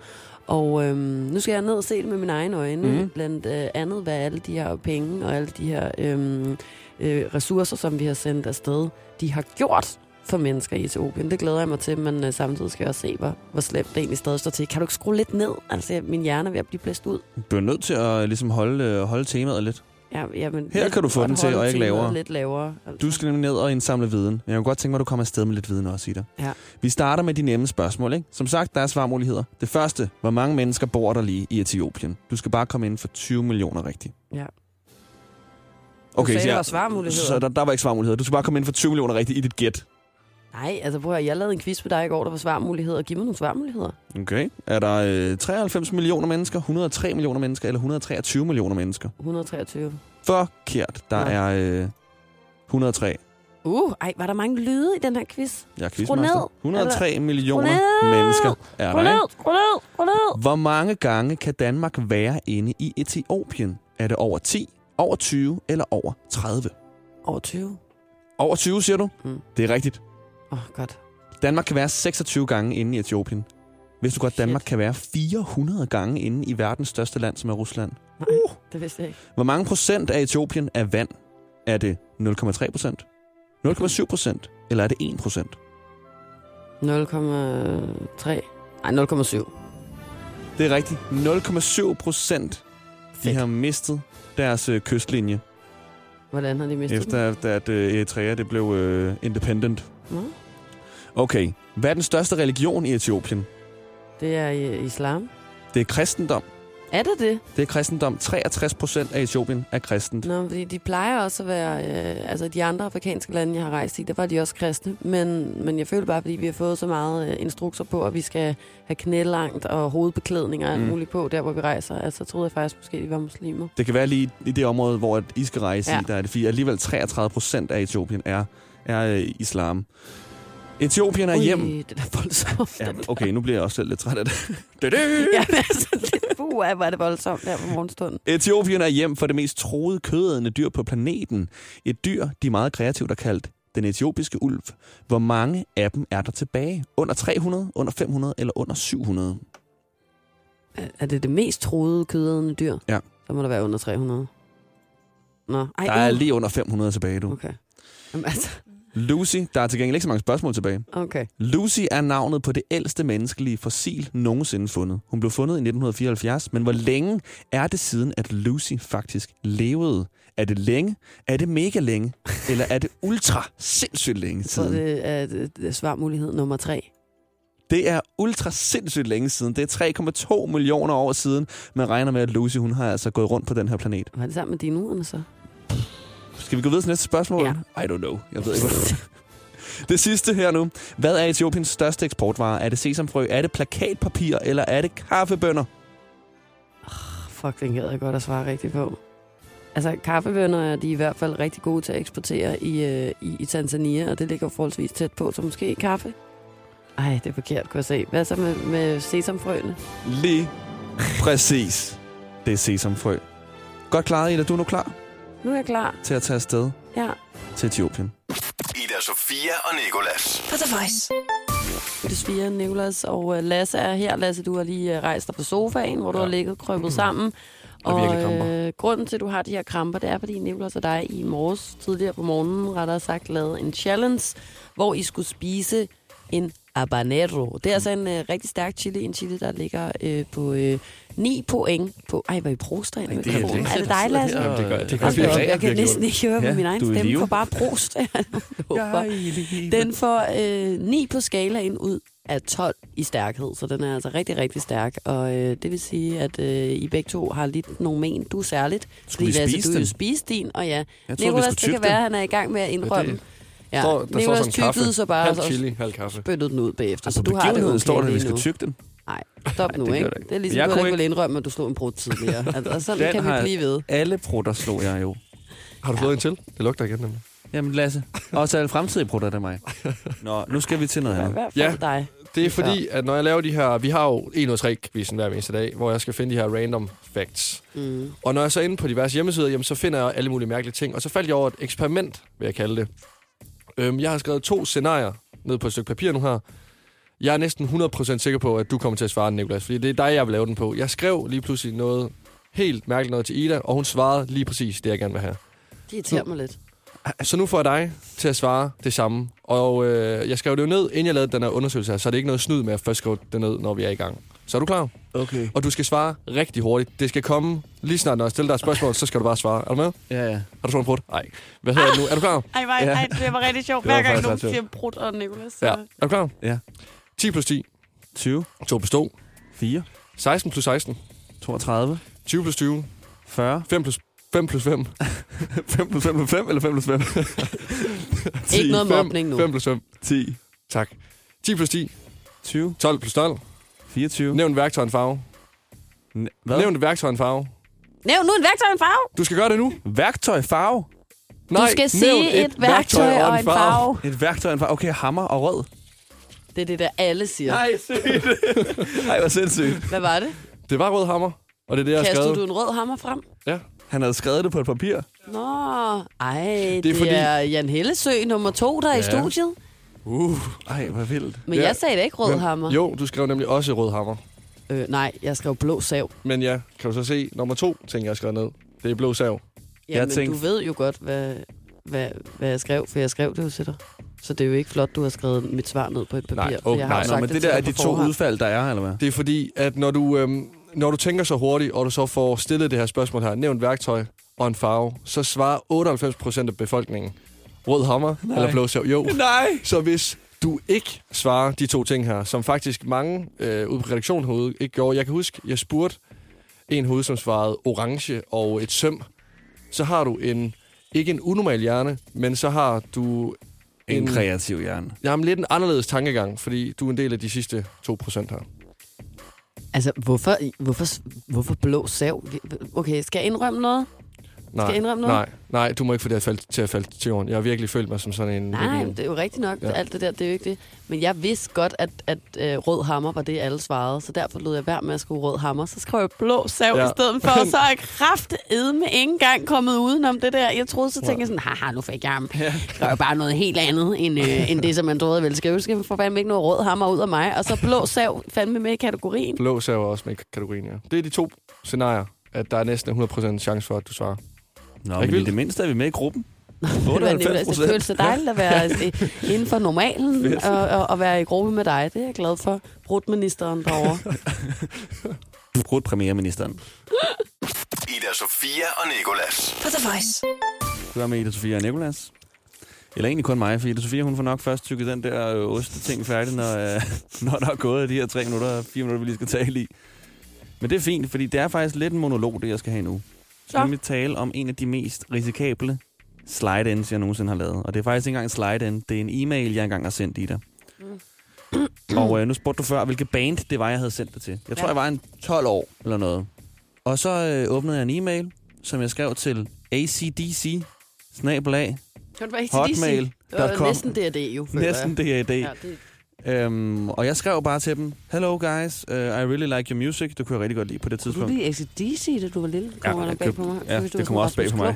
Og øhm, nu skal jeg ned og se det med mine egne øjne, mm. blandt øh, andet, hvad alle de her penge og alle de her øhm, øh, ressourcer, som vi har sendt afsted, de har gjort for mennesker i Etiopien. Det glæder jeg mig til, men øh, samtidig skal jeg også se, hvor, hvor slemt det egentlig stadig står til. Kan du ikke skrue lidt ned? Altså, min hjerne er ved at blive blæst ud. Du bliver nødt til at ligesom holde, øh, holde temaet lidt. Ja, jamen, Her kan du få den til, og ikke lavere. Lidt lavere. Altså. Du skal nemlig ned og indsamle viden. Men jeg kunne godt tænke mig, at du kommer afsted med lidt viden også i. Ja. Vi starter med de nemme spørgsmål. Ikke? Som sagt, der er svarmuligheder. Det første, hvor mange mennesker bor der lige i Etiopien? Du skal bare komme ind for 20 millioner rigtigt. Ja. Okay, sagde, så, der jeg- var svarmuligheder. så der, der var ikke svarmuligheder. Du skal bare komme ind for 20 millioner rigtigt i dit gæt. Nej, altså prøv at jeg lavede en quiz med dig i går, der var svarmuligheder. Giv mig nogle svarmuligheder. Okay. Er der øh, 93 millioner mennesker, 103 millioner mennesker eller 123 millioner mennesker? 123. Forkert. Der Nå. er øh, 103. Uh, ej, var der mange lyde i den her quiz? Jeg er quizmaster. ned. 103 millioner ned. mennesker er der, ned, skru ned, skru ned. Hvor mange gange kan Danmark være inde i Etiopien? Er det over 10, over 20 eller over 30? Over 20. Over 20, siger du? Mm. Det er rigtigt. Åh, oh, godt. Danmark kan være 26 gange inde i Etiopien. Hvis du godt, Shit. Danmark kan være 400 gange inde i verdens største land, som er Rusland. Nej, det vidste jeg ikke. Hvor mange procent af Etiopien er vand? Er det 0,3 procent? 0,7 procent? Eller er det 1 procent? 0,3. Nej, 0,7. Det er rigtigt. 0,7 procent. De Fedt. har mistet deres øh, kystlinje, Hvordan har de mistet den? efter at, at øh, Eritrea det blev øh, independent. Nå, Okay. Hvad er den største religion i Etiopien? det er i- islam. Det er kristendom. Er det det? Det er kristendom. 63 procent af Etiopien er kristent. Nå, fordi de plejer også at være... Øh, altså, de andre afrikanske lande, jeg har rejst i, der var de også kristne. Men, men jeg føler bare, fordi vi har fået så meget øh, instrukser på, at vi skal have knælangt og hovedbeklædning og alt Mm. muligt på, der hvor vi rejser. Altså, troede jeg faktisk måske, de var muslimer. Det kan være lige i det område, hvor at I skal rejse. Ja. i, der er det fordi alligevel 33 procent af Etiopien er, er øh, islam. Etiopien er Ui, hjem. det er voldsomt. Ja, okay, nu bliver jeg også selv lidt træt af det. Det er det. ja, men altså, lidt buh, hvor er det voldsomt der på morgenstunden. Etiopien er hjem for det mest troede kødædende dyr på planeten. Et dyr, de meget kreativt har kaldt den etiopiske ulv. Hvor mange af dem er der tilbage? Under 300, under 500 eller under 700? Er- Er det det mest troede kødædende dyr? Ja. Så må der være under 300. Nå, ej, Der er uh. lige under 500 tilbage, du. Okay. Jamen, altså, Lucy, der er til gengæld ikke så mange spørgsmål tilbage. okay. Lucy er navnet på det ældste menneskelige fossil nogensinde fundet. Hun blev fundet i 1974, men hvor længe er det siden, at Lucy faktisk levede? Er det længe? Er det mega længe? Eller er det ultra sindssygt længe Så siden? det er, det er svarmulighed nummer tre. Det er ultra sindssygt længe siden. Det er 3,2 millioner år siden. Man regner med, at Lucy hun har altså gået rundt på den her planet. Var det sammen med dinuerne så? Skal vi gå videre til næste spørgsmål? Ja. I don't know. Jeg ved ikke, hvad Det sidste her nu. Hvad er Etiopiens største eksportvare? Er det sesamfrø? Er det plakatpapir? Eller er det kaffebønner? Fuck, den gad jeg godt at svare rigtigt på. Altså, kaffebønner er de i hvert fald rigtig gode til at eksportere i, øh, i, i Tanzania, og det ligger forholdsvis tæt på, så måske kaffe. Ej, det er forkert, kunne jeg se. Hvad så med, med sesamfrøene? Lige præcis. Det er sesamfrø. Godt klaret, Ida. Du er nu klar Nu er jeg klar. til at tage afsted Ja. til Etiopien. Ida Sofia og Nikolas. På The Voice. Det sviger Nicolas og øh, Lasse er her. Lasse, du har lige øh, rejst dig på sofaen, hvor du Ja. har ligget krøbet sammen. Og kramper. øh, grunden til, at du har de her kramper, det er, fordi Nicolas og dig i morges, tidligere på morgenen, rettere sagt, lavede en challenge, hvor I skulle spise en habanero. Det er altså en øh, rigtig stærk chili, en chili, der ligger øh, på øh, 9 point på... Ej, hvor I proster i det er mikrofonen. det. Er det dig, Lasse? Jamen, det gør, det gør op, virkelig. jeg kan næsten ikke høre Ja, min egen du stemme, for bare prost. Den får øh, 9 på skalaen ud af 12 i stærkhed, så den er altså rigtig, rigtig stærk. Og øh, det vil sige, at øh, I begge to har lidt nogle men. Du særligt. Skulle vi Lasse, spise du den? jo spise din, og ja. Jeg vi Nicolas, skulle det kan være, at han er i gang med at indrømme. Ja, Ja, Står, der står Nicolas sådan kaffe. så bare, halv chili, halv kaffe. spyttede den ud bagefter. Altså, så du har det okay står der, at vi skal tygge den. Nej, stop nu, det ikke? det ikke. Det er ligesom, Jeg du ikke ikke- vil indrømme, at du slog en brud tidligere. Altså, sådan Den kan vi blive ved. Alle prutter slog jeg jo. Har du fået en til? Det lugter igen nemlig. Jamen Lasse, også alle fremtidige prutter, det er mig. Nå, nu skal vi til noget andet. Ja. dig. Det er fordi, at når jeg laver de her... Vi har jo 1 ud 3 quizzen hver eneste dag, hvor jeg skal finde de her random facts. Mm. Og når jeg så er inde på diverse hjemmesider, jamen, så finder jeg alle mulige mærkelige ting. Og så faldt jeg over et eksperiment, vil jeg kalde det. Øhm, jeg har skrevet to scenarier ned på et stykke papir nu her. Jeg er næsten 100% sikker på, at du kommer til at svare den, Nicolas. Fordi det er dig, jeg vil lave den på. Jeg skrev lige pludselig noget helt mærkeligt noget til Ida, og hun svarede lige præcis det, jeg gerne vil have. Det irriterer mig lidt. Så nu får jeg dig til at svare det samme. Og øh, jeg skrev det jo ned, inden jeg lavede den her undersøgelse her, så er det ikke noget snyd med at først skrive det ned, når vi er i gang. Så er du klar? Okay. Og du skal svare rigtig hurtigt. Det skal komme lige snart, når jeg stiller dig et spørgsmål, så skal du bare svare. Er du med? Ja, ja. Har du fået en brud? Nej. Hvad hedder det nu? Er du klar? Ej, nej, Ja. ej, det var rigtig sjovt. Hver gang nogen siger brud og Nicolas. Ja. Er du klar? Ja. 10 plus 10. 20, 2 plus 2. 4, 16 plus 16. 32, 20 plus 20. 40, 5 plus 5 plus 5. 5 plus 5 plus 5 eller 5 plus 5? Ikke noget 5, mobning nu. 5 plus 5. 10, Tak. 10 plus 10. 20, 12 plus 12. 24. Nævn et værktøj og en farve. N- Hvad? Nævn et værktøj og en farve. Nævn nu en værktøj og en farve. Du skal gøre det nu. Værktøj, farve. Nej, du skal nævn sige et, værktøj og en farve. Et værktøj, en farve. Okay, hammer og rød. Det er det, der alle siger. Nej, sygt. Nej, hvor sindssygt. Hvad var det? Det var rød hammer, og det er det, jeg har Kastede skrevet. du en rød hammer frem? Ja. Han havde skrevet det på et papir. Nå, ej, det, det er, fordi- er Jan Hellesø nummer to, der er i Ja. studiet. Uh. Ej, hvor vildt. Men Ja. jeg sagde da ikke rød Men- hammer. Jo, du skrev nemlig også rød hammer. Øh, nej, jeg skrev blå sav. Men ja, kan du så se nummer to ting, jeg har skrevet ned? Det er blå sav. Ja, men tænkte- du ved jo godt, hvad, hvad, hvad jeg skrev, for jeg skrev det jo til dig. Så det er jo ikke flot, du har skrevet mit svar ned på et papir. Nej, oh, jeg har nej. sagt men det til der er de to forhånd. udfald, der er, eller hvad? Det er fordi, at når du, øhm, når du tænker så hurtigt, og du så får stillet det her spørgsmål her, nævnt værktøj og en farve, så svarer 98% af befolkningen rød hammer Nej. eller blå sav. Jo. Nej. Så hvis du ikke svarer de to ting her, som faktisk mange øh, ude på redaktionen herude ikke gjorde. Jeg kan huske, jeg spurgte en hoved, som svarede orange og et søm. Så har du en, ikke en unormal hjerne, men så har du En kreativ hjerne. Jamen, lidt en anderledes tankegang, fordi du er en del af de sidste 2% her. Altså, hvorfor, hvorfor, hvorfor blå sav? Okay, skal jeg indrømme noget? Nej, Skal jeg indrømme noget? nej, nej, du må ikke få det at falde, til at falde til jorden. Jeg har virkelig følt mig som sådan en... Nej, en- det er jo rigtigt nok. Ja. Alt det der, det er jo ikke det. Men jeg vidste godt, at, at øh, rød hammer var det, alle svarede. Så derfor lod jeg være med at skrive rød hammer. Så skrev jeg blå sav Ja. i stedet for. Og så er jeg kraftedme ikke engang kommet udenom det der. Jeg troede, så tænkte jeg sådan, haha, nu fik jeg ham. Ja. Det jo bare noget helt andet, end, øh, end det, som man troede, jeg ville skrive. Så skal få fandme ikke noget rød hammer ud af mig. Og så blå sav fandme med i kategorien. Blå sav er også med i kategorien, ja. Det er de to scenarier, at der er næsten 100% chance for, at du svarer. Nå, men i vildt? det mindste er vi med i gruppen. Det var Nicolas, 98 det føles så dejligt at være inden for normalen og, og, og være i gruppe med dig. Det er jeg glad for. Brudministeren derovre. Brudt premierministeren. Ida Sofia og Nikolas. På The Voice. Du er med Ida Sofia og Nicolas. Eller egentlig kun mig, for Ida Sofia, hun får nok først tykket den der øh, oste-ting færdig, når, øh, når der er gået de her tre minutter fire minutter, vi lige skal tale i. Men det er fint, fordi det er faktisk lidt en monolog, det jeg skal have nu. Så vi tale om en af de mest risikable slide-ins, jeg nogensinde har lavet. Og det er faktisk ikke engang en slide-in, det er en e-mail, jeg engang har sendt i dig. og øh, nu spurgte du før, hvilke band det var, jeg havde sendt det til. Jeg tror, Ja. jeg var en 12 år eller noget. Og så øh, åbnede jeg en e-mail, som jeg skrev til acdc, snabelag, ACDC? Det var hotmail.com. næsten DRD jo, Næsten. DAD. Ja, det, Øhm, og jeg skrev bare til dem, Hello guys, uh, I really like your music. Det kunne jeg rigtig godt lide på det kunne du tidspunkt. lide ACDC, da du var lille? Kommer Ja, jeg bag på mig? ja, det kommer også bag på mig.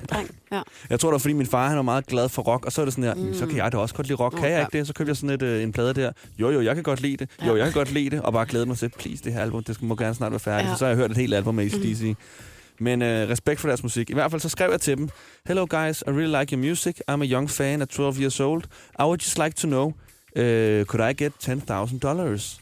Ja. Jeg tror, det var, fordi min far han var meget glad for rock, og så er det sådan her, mm. så kan jeg da også godt lide rock. Kan jeg ja. ikke det? Så købte jeg sådan et, øh, en plade der. Jo, jo, jeg kan godt lide det. Jo, jeg kan godt lide det. Og bare glæde mig til, please, det her album, det skal- må gerne snart være færdigt. Ja. Ja. Så har jeg hørt et helt album med ACDC. Mm. Men øh, respekt for deres musik. I hvert fald så skrev jeg til dem, Hello guys, I really like your music. I'm a young fan at 12 years old. I would just like to know, uh, could I get $10,000 dollars?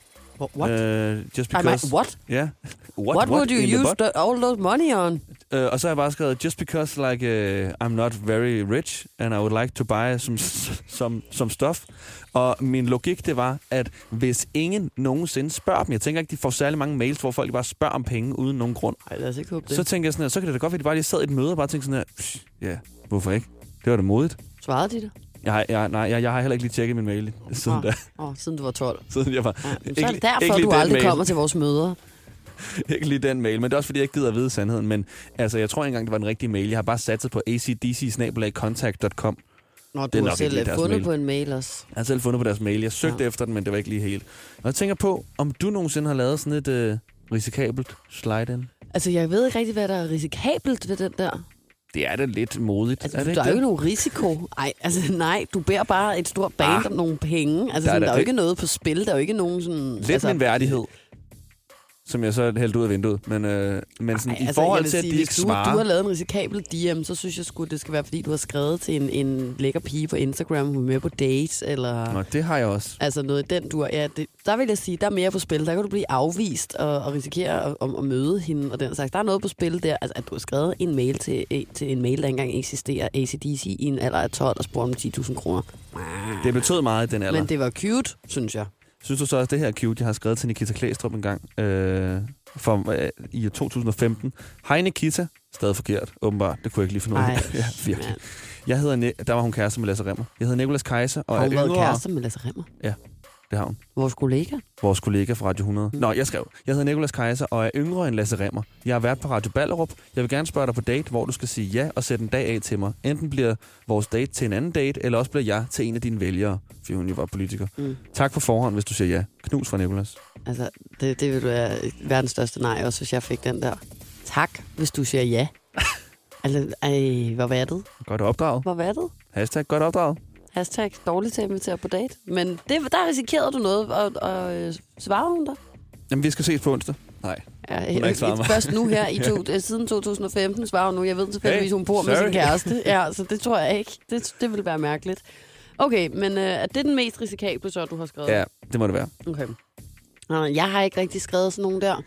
What? Uh, just I because... mean, what? Yeah. What, what would you use the, all those money on? Uh, og så har jeg bare skrevet, just because like uh, I'm not very rich, and I would like to buy some, some, some stuff. Og min logik, det var, at hvis ingen nogensinde spørger dem, jeg tænker ikke, de får særlig mange mails, hvor folk bare spørger om penge uden nogen grund. Ej, lad os ikke håbe det. Så tænker jeg sådan her, så kan det da godt være, at de bare lige sad i et møde og bare tænkte sådan her, "Psh, ja, hvorfor ikke? Det var da modigt. Svarede de det? Jeg har, jeg, nej, jeg, jeg har heller ikke lige tjekket min mail siden Åh, da. Åh, siden du var 12. Siden jeg var, Ja, ikke, så er det derfor, du aldrig mail. kommer til vores møder. ikke lige den mail, men det er også fordi, jeg ikke gider at vide sandheden. Men altså, jeg tror ikke engang, det var den rigtige mail. Jeg har bare satset på acdc-contact.com. Nå, Det er du har selv fundet mail. på en mail også. Jeg har selv fundet på deres mail. Jeg søgte ja. efter den, men det var ikke lige helt. Og jeg tænker på, om du nogensinde har lavet sådan et øh, risikabelt slide-in? Altså, jeg ved ikke rigtig, hvad der er risikabelt ved den der. Det er da lidt modigt. Altså, er det der er jo ikke nogen risiko. Ej, altså nej, du beder bare et stort band Ah. om nogle penge. Altså, Der er der, sådan, da der er jo ikke noget på spil. Der er jo ikke nogen sådan... Lidt altså, min værdighed. Som jeg så hældte ud af vinduet. Men, øh, men sådan, Ej, i altså, forhold til, at sige, de hvis ikke du, du svarer... har lavet en risikabel DM, så synes jeg sgu, det skal være, fordi du har skrevet til en, en lækker pige på Instagram, hun er med på dates, eller... Nå, det har jeg også. Altså noget den du ja, det, der vil jeg sige, der er mere på spil. Der kan du blive afvist og, og risikere at, at, at møde hende og den slags. Der er noget på spil der. Altså, at du har skrevet en mail til, eh, til en mail, der engang eksisterer, ACDC, i en alder af 12 og spurgt om 10.000 kroner. Det betød meget i den alder. Men det var cute, synes jeg. Synes du så også, det her er cute, jeg har skrevet til Nikita Klæstrup en gang øh, for, øh, i 2015? Hej Nikita. Stadig forkert, åbenbart. Det kunne jeg ikke lige finde ud af. ja, virkelig. Jeg hedder, ne- der var hun kæreste med Lasse Remmer. Jeg hedder Nikolas Kaiser. Og Har hun været yngre. kærester med Lasse Remmer? Det har hun. Vores kollega? Vores kollega fra Radio 100. Mm. Nå, jeg skrev. Jeg hedder Nikolas Kaiser og er yngre end Lasse Remmer. Jeg har været på Radio Ballerup. Jeg vil gerne spørge dig på date, hvor du skal sige ja og sætte en dag af til mig. Enten bliver vores date til en anden date, eller også bliver jeg til en af dine vælgere, fordi hun jo var politiker. Mm. Tak på forhånd, hvis du siger ja. Knus fra Nikolas. Altså, det, det vil være verdens største nej, også hvis jeg fik den der. Tak, hvis du siger ja. altså, ej, hvor var det? Godt opdraget. Hvor var det? Hashtag godt opdraget. Hashtag dårligt til at invitere på date. Men det, der risikerede du noget, og, og øh, svarede hun der? Jamen, vi skal ses på onsdag. Nej. Ja, Hun ikke svaret først nu her, i to, øh, siden 2015 svarer hun nu. Jeg ved tilfældigvis, hun bor med sorry. sin kæreste. Ja, så det tror jeg ikke. Det, det vil være mærkeligt. Okay, men øh, er det den mest risikable, så du har skrevet? Ja, det må det være. Okay. Jeg har ikke rigtig skrevet sådan nogen der.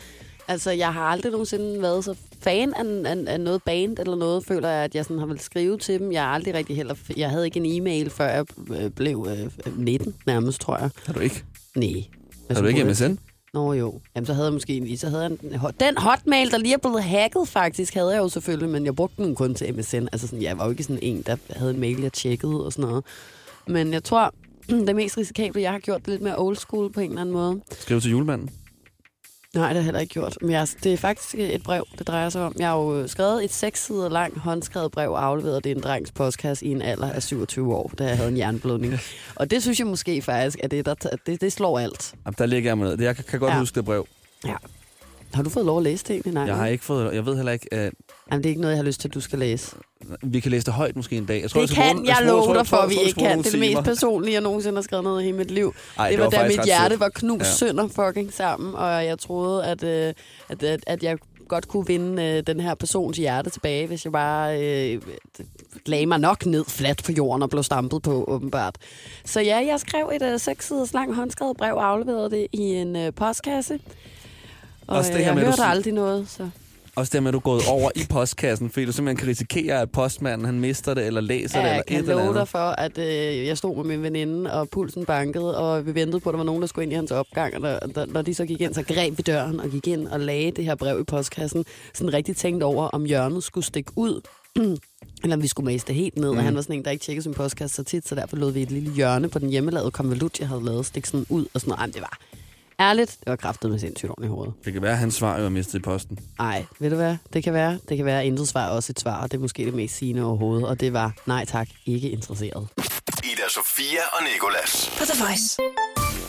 Altså, jeg har aldrig nogensinde været så fan af, af, af noget band eller noget, føler jeg, at jeg sådan har vel skrive til dem. Jeg har aldrig rigtig heller... Jeg havde ikke en e-mail, før jeg øh, blev øh, 19 nærmest, tror jeg. Har du ikke? Nej. Har du ikke MSN? Nå jo. Jamen, så havde jeg måske en, så havde jeg en, den hotmail, der lige er blevet hacket faktisk, havde jeg jo selvfølgelig, men jeg brugte den kun til MSN. Altså sådan, jeg var jo ikke sådan en, der havde en mail, jeg tjekkede og sådan noget. Men jeg tror, det mest risikable, jeg har gjort det lidt mere old school på en eller anden måde. Skriv til julemanden. Nej, det har jeg heller ikke gjort. Men jeg, det er faktisk et brev, det drejer sig om. Jeg har jo skrevet et seks sider lang håndskrevet brev og afleveret det i en drengs postkasse i en alder af 27 år, da jeg havde en jernblødning. Og det synes jeg måske faktisk, at det, der, det, det slår alt. Jamen, der ligger jeg med ned. Jeg kan, kan godt ja. huske det brev. Ja. Har du fået lov at læse det egentlig? Nej. Jeg har ikke fået... Jeg ved heller ikke... at Jamen, det er ikke noget, jeg har lyst til, at du skal læse. vi kan læse det højt måske en dag. Jeg Det skal kan bruge- jeg love dig for, tror- at vi tror- jeg ikke kan. Det er det mest personlige, jeg nogensinde har skrevet ned i hele mit liv. Ej, det, var, da faktisk mit hjerte var knust Ja. sønder fucking sammen, og jeg troede, at, øh, at, at, at jeg godt kunne vinde øh, den her persons hjerte tilbage, hvis jeg bare øh, lagde mig nok ned fladt på jorden og blev stampet på, åbenbart. Så ja, jeg skrev et øh, seks siders lang håndskrevet brev og afleverede det i en øh, postkasse. Og Også øh, det her jeg med, du hørte siger- aldrig noget, så... Også det med, at du er gået over i postkassen, fordi du simpelthen kan risikere, at postmanden han mister det, eller læser det, Ja, eller jeg et kan eller andet. dig for, at øh, jeg stod med min veninde, og pulsen bankede, og vi ventede på, at der var nogen, der skulle ind i hans opgang. Og der, der, når de så gik ind, så greb vi døren og gik ind og lagde det her brev i postkassen. Sådan rigtig tænkt over, om hjørnet skulle stikke ud, eller om vi skulle mase det helt ned. Mm. Og han var sådan en, der ikke tjekkede sin postkasse så tit, så derfor lod vi et lille hjørne på den hjemmelavede konvolut, jeg havde lavet, stikke sådan ud og sådan noget. Ej, det var Ærligt, det var kraftet med sindssygt ordentligt i hovedet. Det kan være, at hans svar er mistet i posten. Nej, ved du hvad? Det kan være. Det kan være, at intet svar er også et svar, og det er måske det mest sigende overhovedet. Og det var, nej tak, ikke interesseret. Ida Sofia og Nikolas. På The Voice.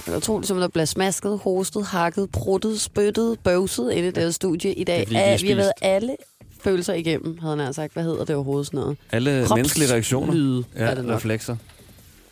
Det er utroligt, som der bliver smasket, hostet, hakket, bruttet, spyttet, bøvset ind i det her studie i dag. Det er, fordi vi har vi har været alle følelser igennem, havde han sagt. Hvad hedder det overhovedet sådan noget? Alle Krops- menneskelige reaktioner. lyde ja, er det nok. reflekser.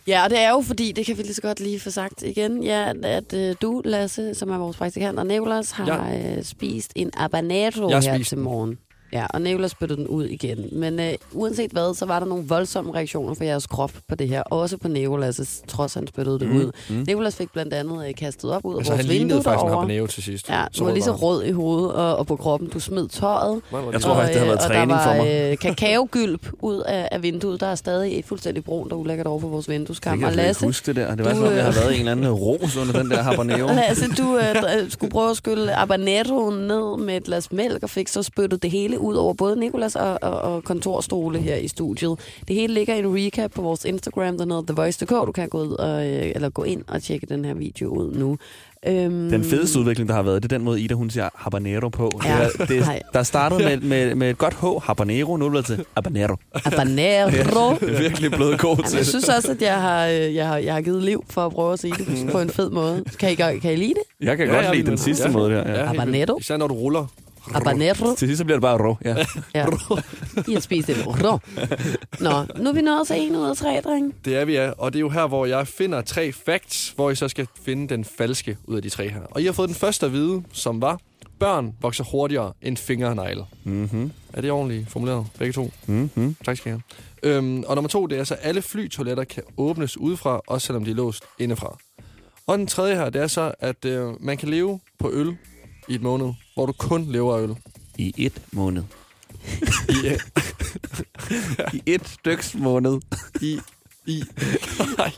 Ja, og det er jo fordi, det kan vi lige så godt lige få sagt igen, ja, at øh, du, Lasse, som er vores praktikant, og Nicolas har ja. øh, spist en habanero Jeg her spist til morgen. Ja, og Nicolas spyttede den ud igen. Men øh, uanset hvad, så var der nogle voldsomme reaktioner fra jeres krop på det her. Også på Nicolas' trods han spyttede det Mm, ud. mm. Nicolas fik blandt andet øh, kastet op ud af Altså, vores han vindue lignede faktisk en derovre. habanero til sidst. Ja, Så du var lige så rød i hovedet og, og på kroppen. Du smed tøjet. Jeg tror faktisk, det har været og træning der for var, mig. Øh, kakaogylp ud af, af vinduet. Der er stadig fuldstændig brun, der er ulækkert over for vores kan Og jeg slet ikke Lasse, huske det der. Det var du, som om, jeg har øh, været i en eller anden ros under den der habanero. Lasse, du øh, skulle prøve at skylle habaneroen ned med et glas mælk, og fik så spyttet det hele ud over både Nikolas og, og, og kontorstole her i studiet. Det hele ligger i en recap på vores Instagram, der hedder TheVoice.dk. Du kan gå, ud og, øh, eller gå ind og tjekke den her video ud nu. Øhm, Den fedeste udvikling, der har været, det er den måde, Ida hun siger habanero på. Ja. Det er, det, der startede med, med, med et godt H, habanero, nu er det til habanero. Habanero. Det er virkelig blevet god til. jeg synes også, at jeg har, øh, jeg, har, jeg har givet liv for at prøve at sige det på en fed måde. Kan I, kan I lide det? Jeg kan Ja, godt ja, lide den sidste ja. måde der. Ja. Ja, Habanero. Især når du ruller. Habanero. Til sidst så bliver det bare rå. Ja. Ja. I har spist det. Rå. Nå, nu er vi nået til en ud af tre, drenge. Det er vi, ja. Og det er jo her, hvor jeg finder tre facts, hvor I så skal finde den falske ud af de tre her. Og I har fået den første at vide, som var, børn vokser hurtigere end fingernegle. Mm-hmm. Er det ordentligt formuleret? Begge to? Mm-hmm. Tak skal I have. Øhm, og nummer to, det er så, at alle flytoiletter kan åbnes udefra, også selvom de er låst indefra. Og den tredje her, det er så, at øh, man kan leve på øl i et måned, hvor du kun lever af øl. I et måned. I, øh, I et styks måned. i, i, ej,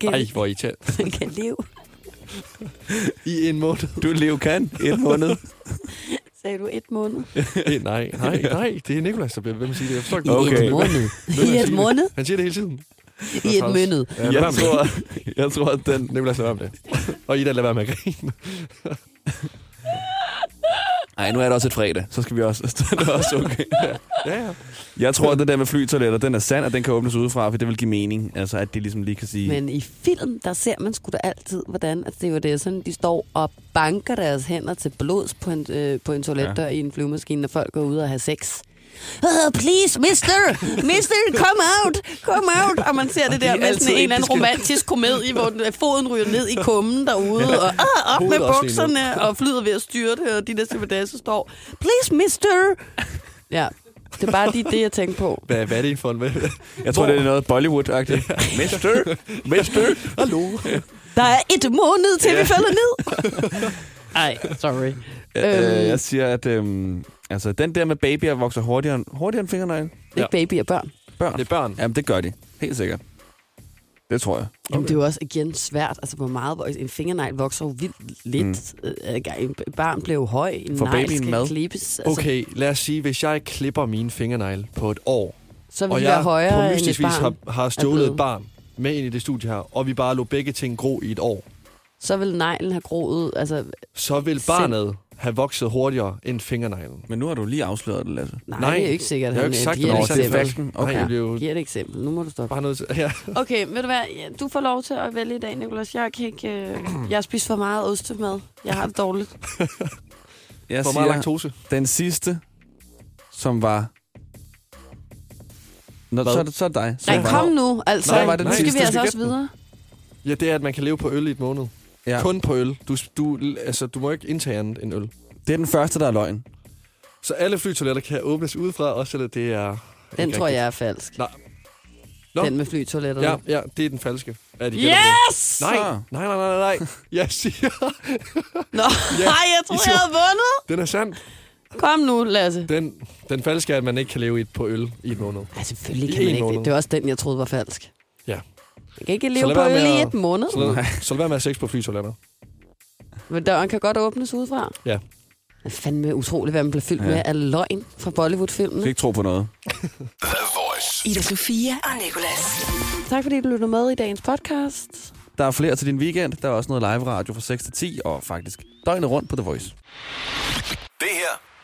Kan, ej, hvor er I tæt. man kan leve. I en måned. Du lever kan et måned. Sagde du et måned? Eh, nej, nej, nej. Det er Nicolas, der bliver ved med at sige det. Jeg forstår ikke, I et måned. I et måned? Han siger det hele tiden. I et måned. Ja, lad Jeg tror, jeg tror, at den... Nicolas, lad være med det. Og Ida, lad være med at grine. Ej, nu er det også et fredag. Så skal vi også... Så er det også okay. Ja, ja. Jeg tror, at det der med flytoiletter, den er sand, og den kan åbnes udefra, for det vil give mening. Altså, at de ligesom lige kan sige... Men i film, der ser man sgu da altid, hvordan at det var det sådan, de står og banker deres hænder til blods på en, øh, på en toiletdør ja. i en flyvemaskine, når folk går ud og har sex. Oh, please, mister! Mister, come out! Come out! Og man ser det de er der med sådan en eller anden romantisk komedie, hvor den, foden ryger ned i kummen derude, og ah, op med bukserne, og flyet ved at styrte, og de der stewardesser står, please, mister! Ja, det er bare lige det, jeg tænker på. Hvad, hvad er det for en... Jeg tror, det er noget Bollywood-agtigt. Mister! Mister! Hallo? Der er et måned, til vi falder ned! Ej, sorry. Øh, jeg siger, at øhm, altså, den der med babyer vokser hurtigere, end- hurtigere end fingernegle. Ikke baby og børn. Børn. Det er børn. Jamen, det gør de. Helt sikkert. Det tror jeg. Jamen, det er jo også igen svært. Altså, hvor meget en fingernegl vokser jo vildt lidt. Mm. En barn bliver jo høj. En Får negl babyen skal mad? klippes. Altså, Okay, lad os sige, hvis jeg klipper mine fingernegle på et år, Så vil og være jeg på højere end et mystisk vis har, har stjålet et barn med ind i det studie her, og vi bare lå begge ting gro i et år, Så vil neglen have groet. Altså, så vil barnet have vokset hurtigere end fingerneglen. Men nu har du lige afsløret det, Lasse. nej, Nej, det er ikke sikkert. jeg har ikke sagt, det et var det eksempel. fakten. Okay. Blev jo Giver et eksempel. Nu må du stoppe. bare nødt til... Ja. Okay, ved du hvad? Du får lov til at vælge i dag, Nicolas. Jeg kan ikke... Øh, jeg har spist for meget ostemad. Jeg har det dårligt. Jeg For meget laktose. den sidste, som var... Nå, Hvad? så, er det, så er det dig. Så Nej, kom nu. Altså, Nej, var det nu den skal sidste, vi altså også videre. Ja, det er, at man kan leve på øl i et måned. Ja. Ja. Kun på øl. Du, du, altså, du må ikke indtage andet end øl. Det er den første, der er løgn. Så alle flytoiletter kan åbnes udefra, også selvom det er... Den tror rigtigt. jeg er falsk. Nej. Nå. Den med flytoiletterne. Ja, ja, det er den falske. Er de. Yes! Nej, nej, nej, nej, nej, nej. Jeg siger, Nå, Ja, nej, jeg tror, I jeg havde vundet. den er sand. Kom nu, Lasse. Den, den falske er, at man ikke kan leve i et på øl i et måned. Ej, selvfølgelig I kan man en ikke måned. det. Var også den, jeg troede var falsk. Ja. Man kan ikke leve på øl med i et måned. Så lad, så lad være med at have sex på flytoiletter. Men døren kan godt åbnes udefra. Ja. Det er fandme utroligt, hvad man bliver fyldt Ja. med af løgn fra Bollywood-filmene. skal ikke tro på noget. The Voice. Ida Sofia og Nicolas. Tak fordi du lytter med i dagens podcast. Der er flere til din weekend. Der er også noget live radio fra 6 til 10, og faktisk døgnet rundt på The Voice. Det her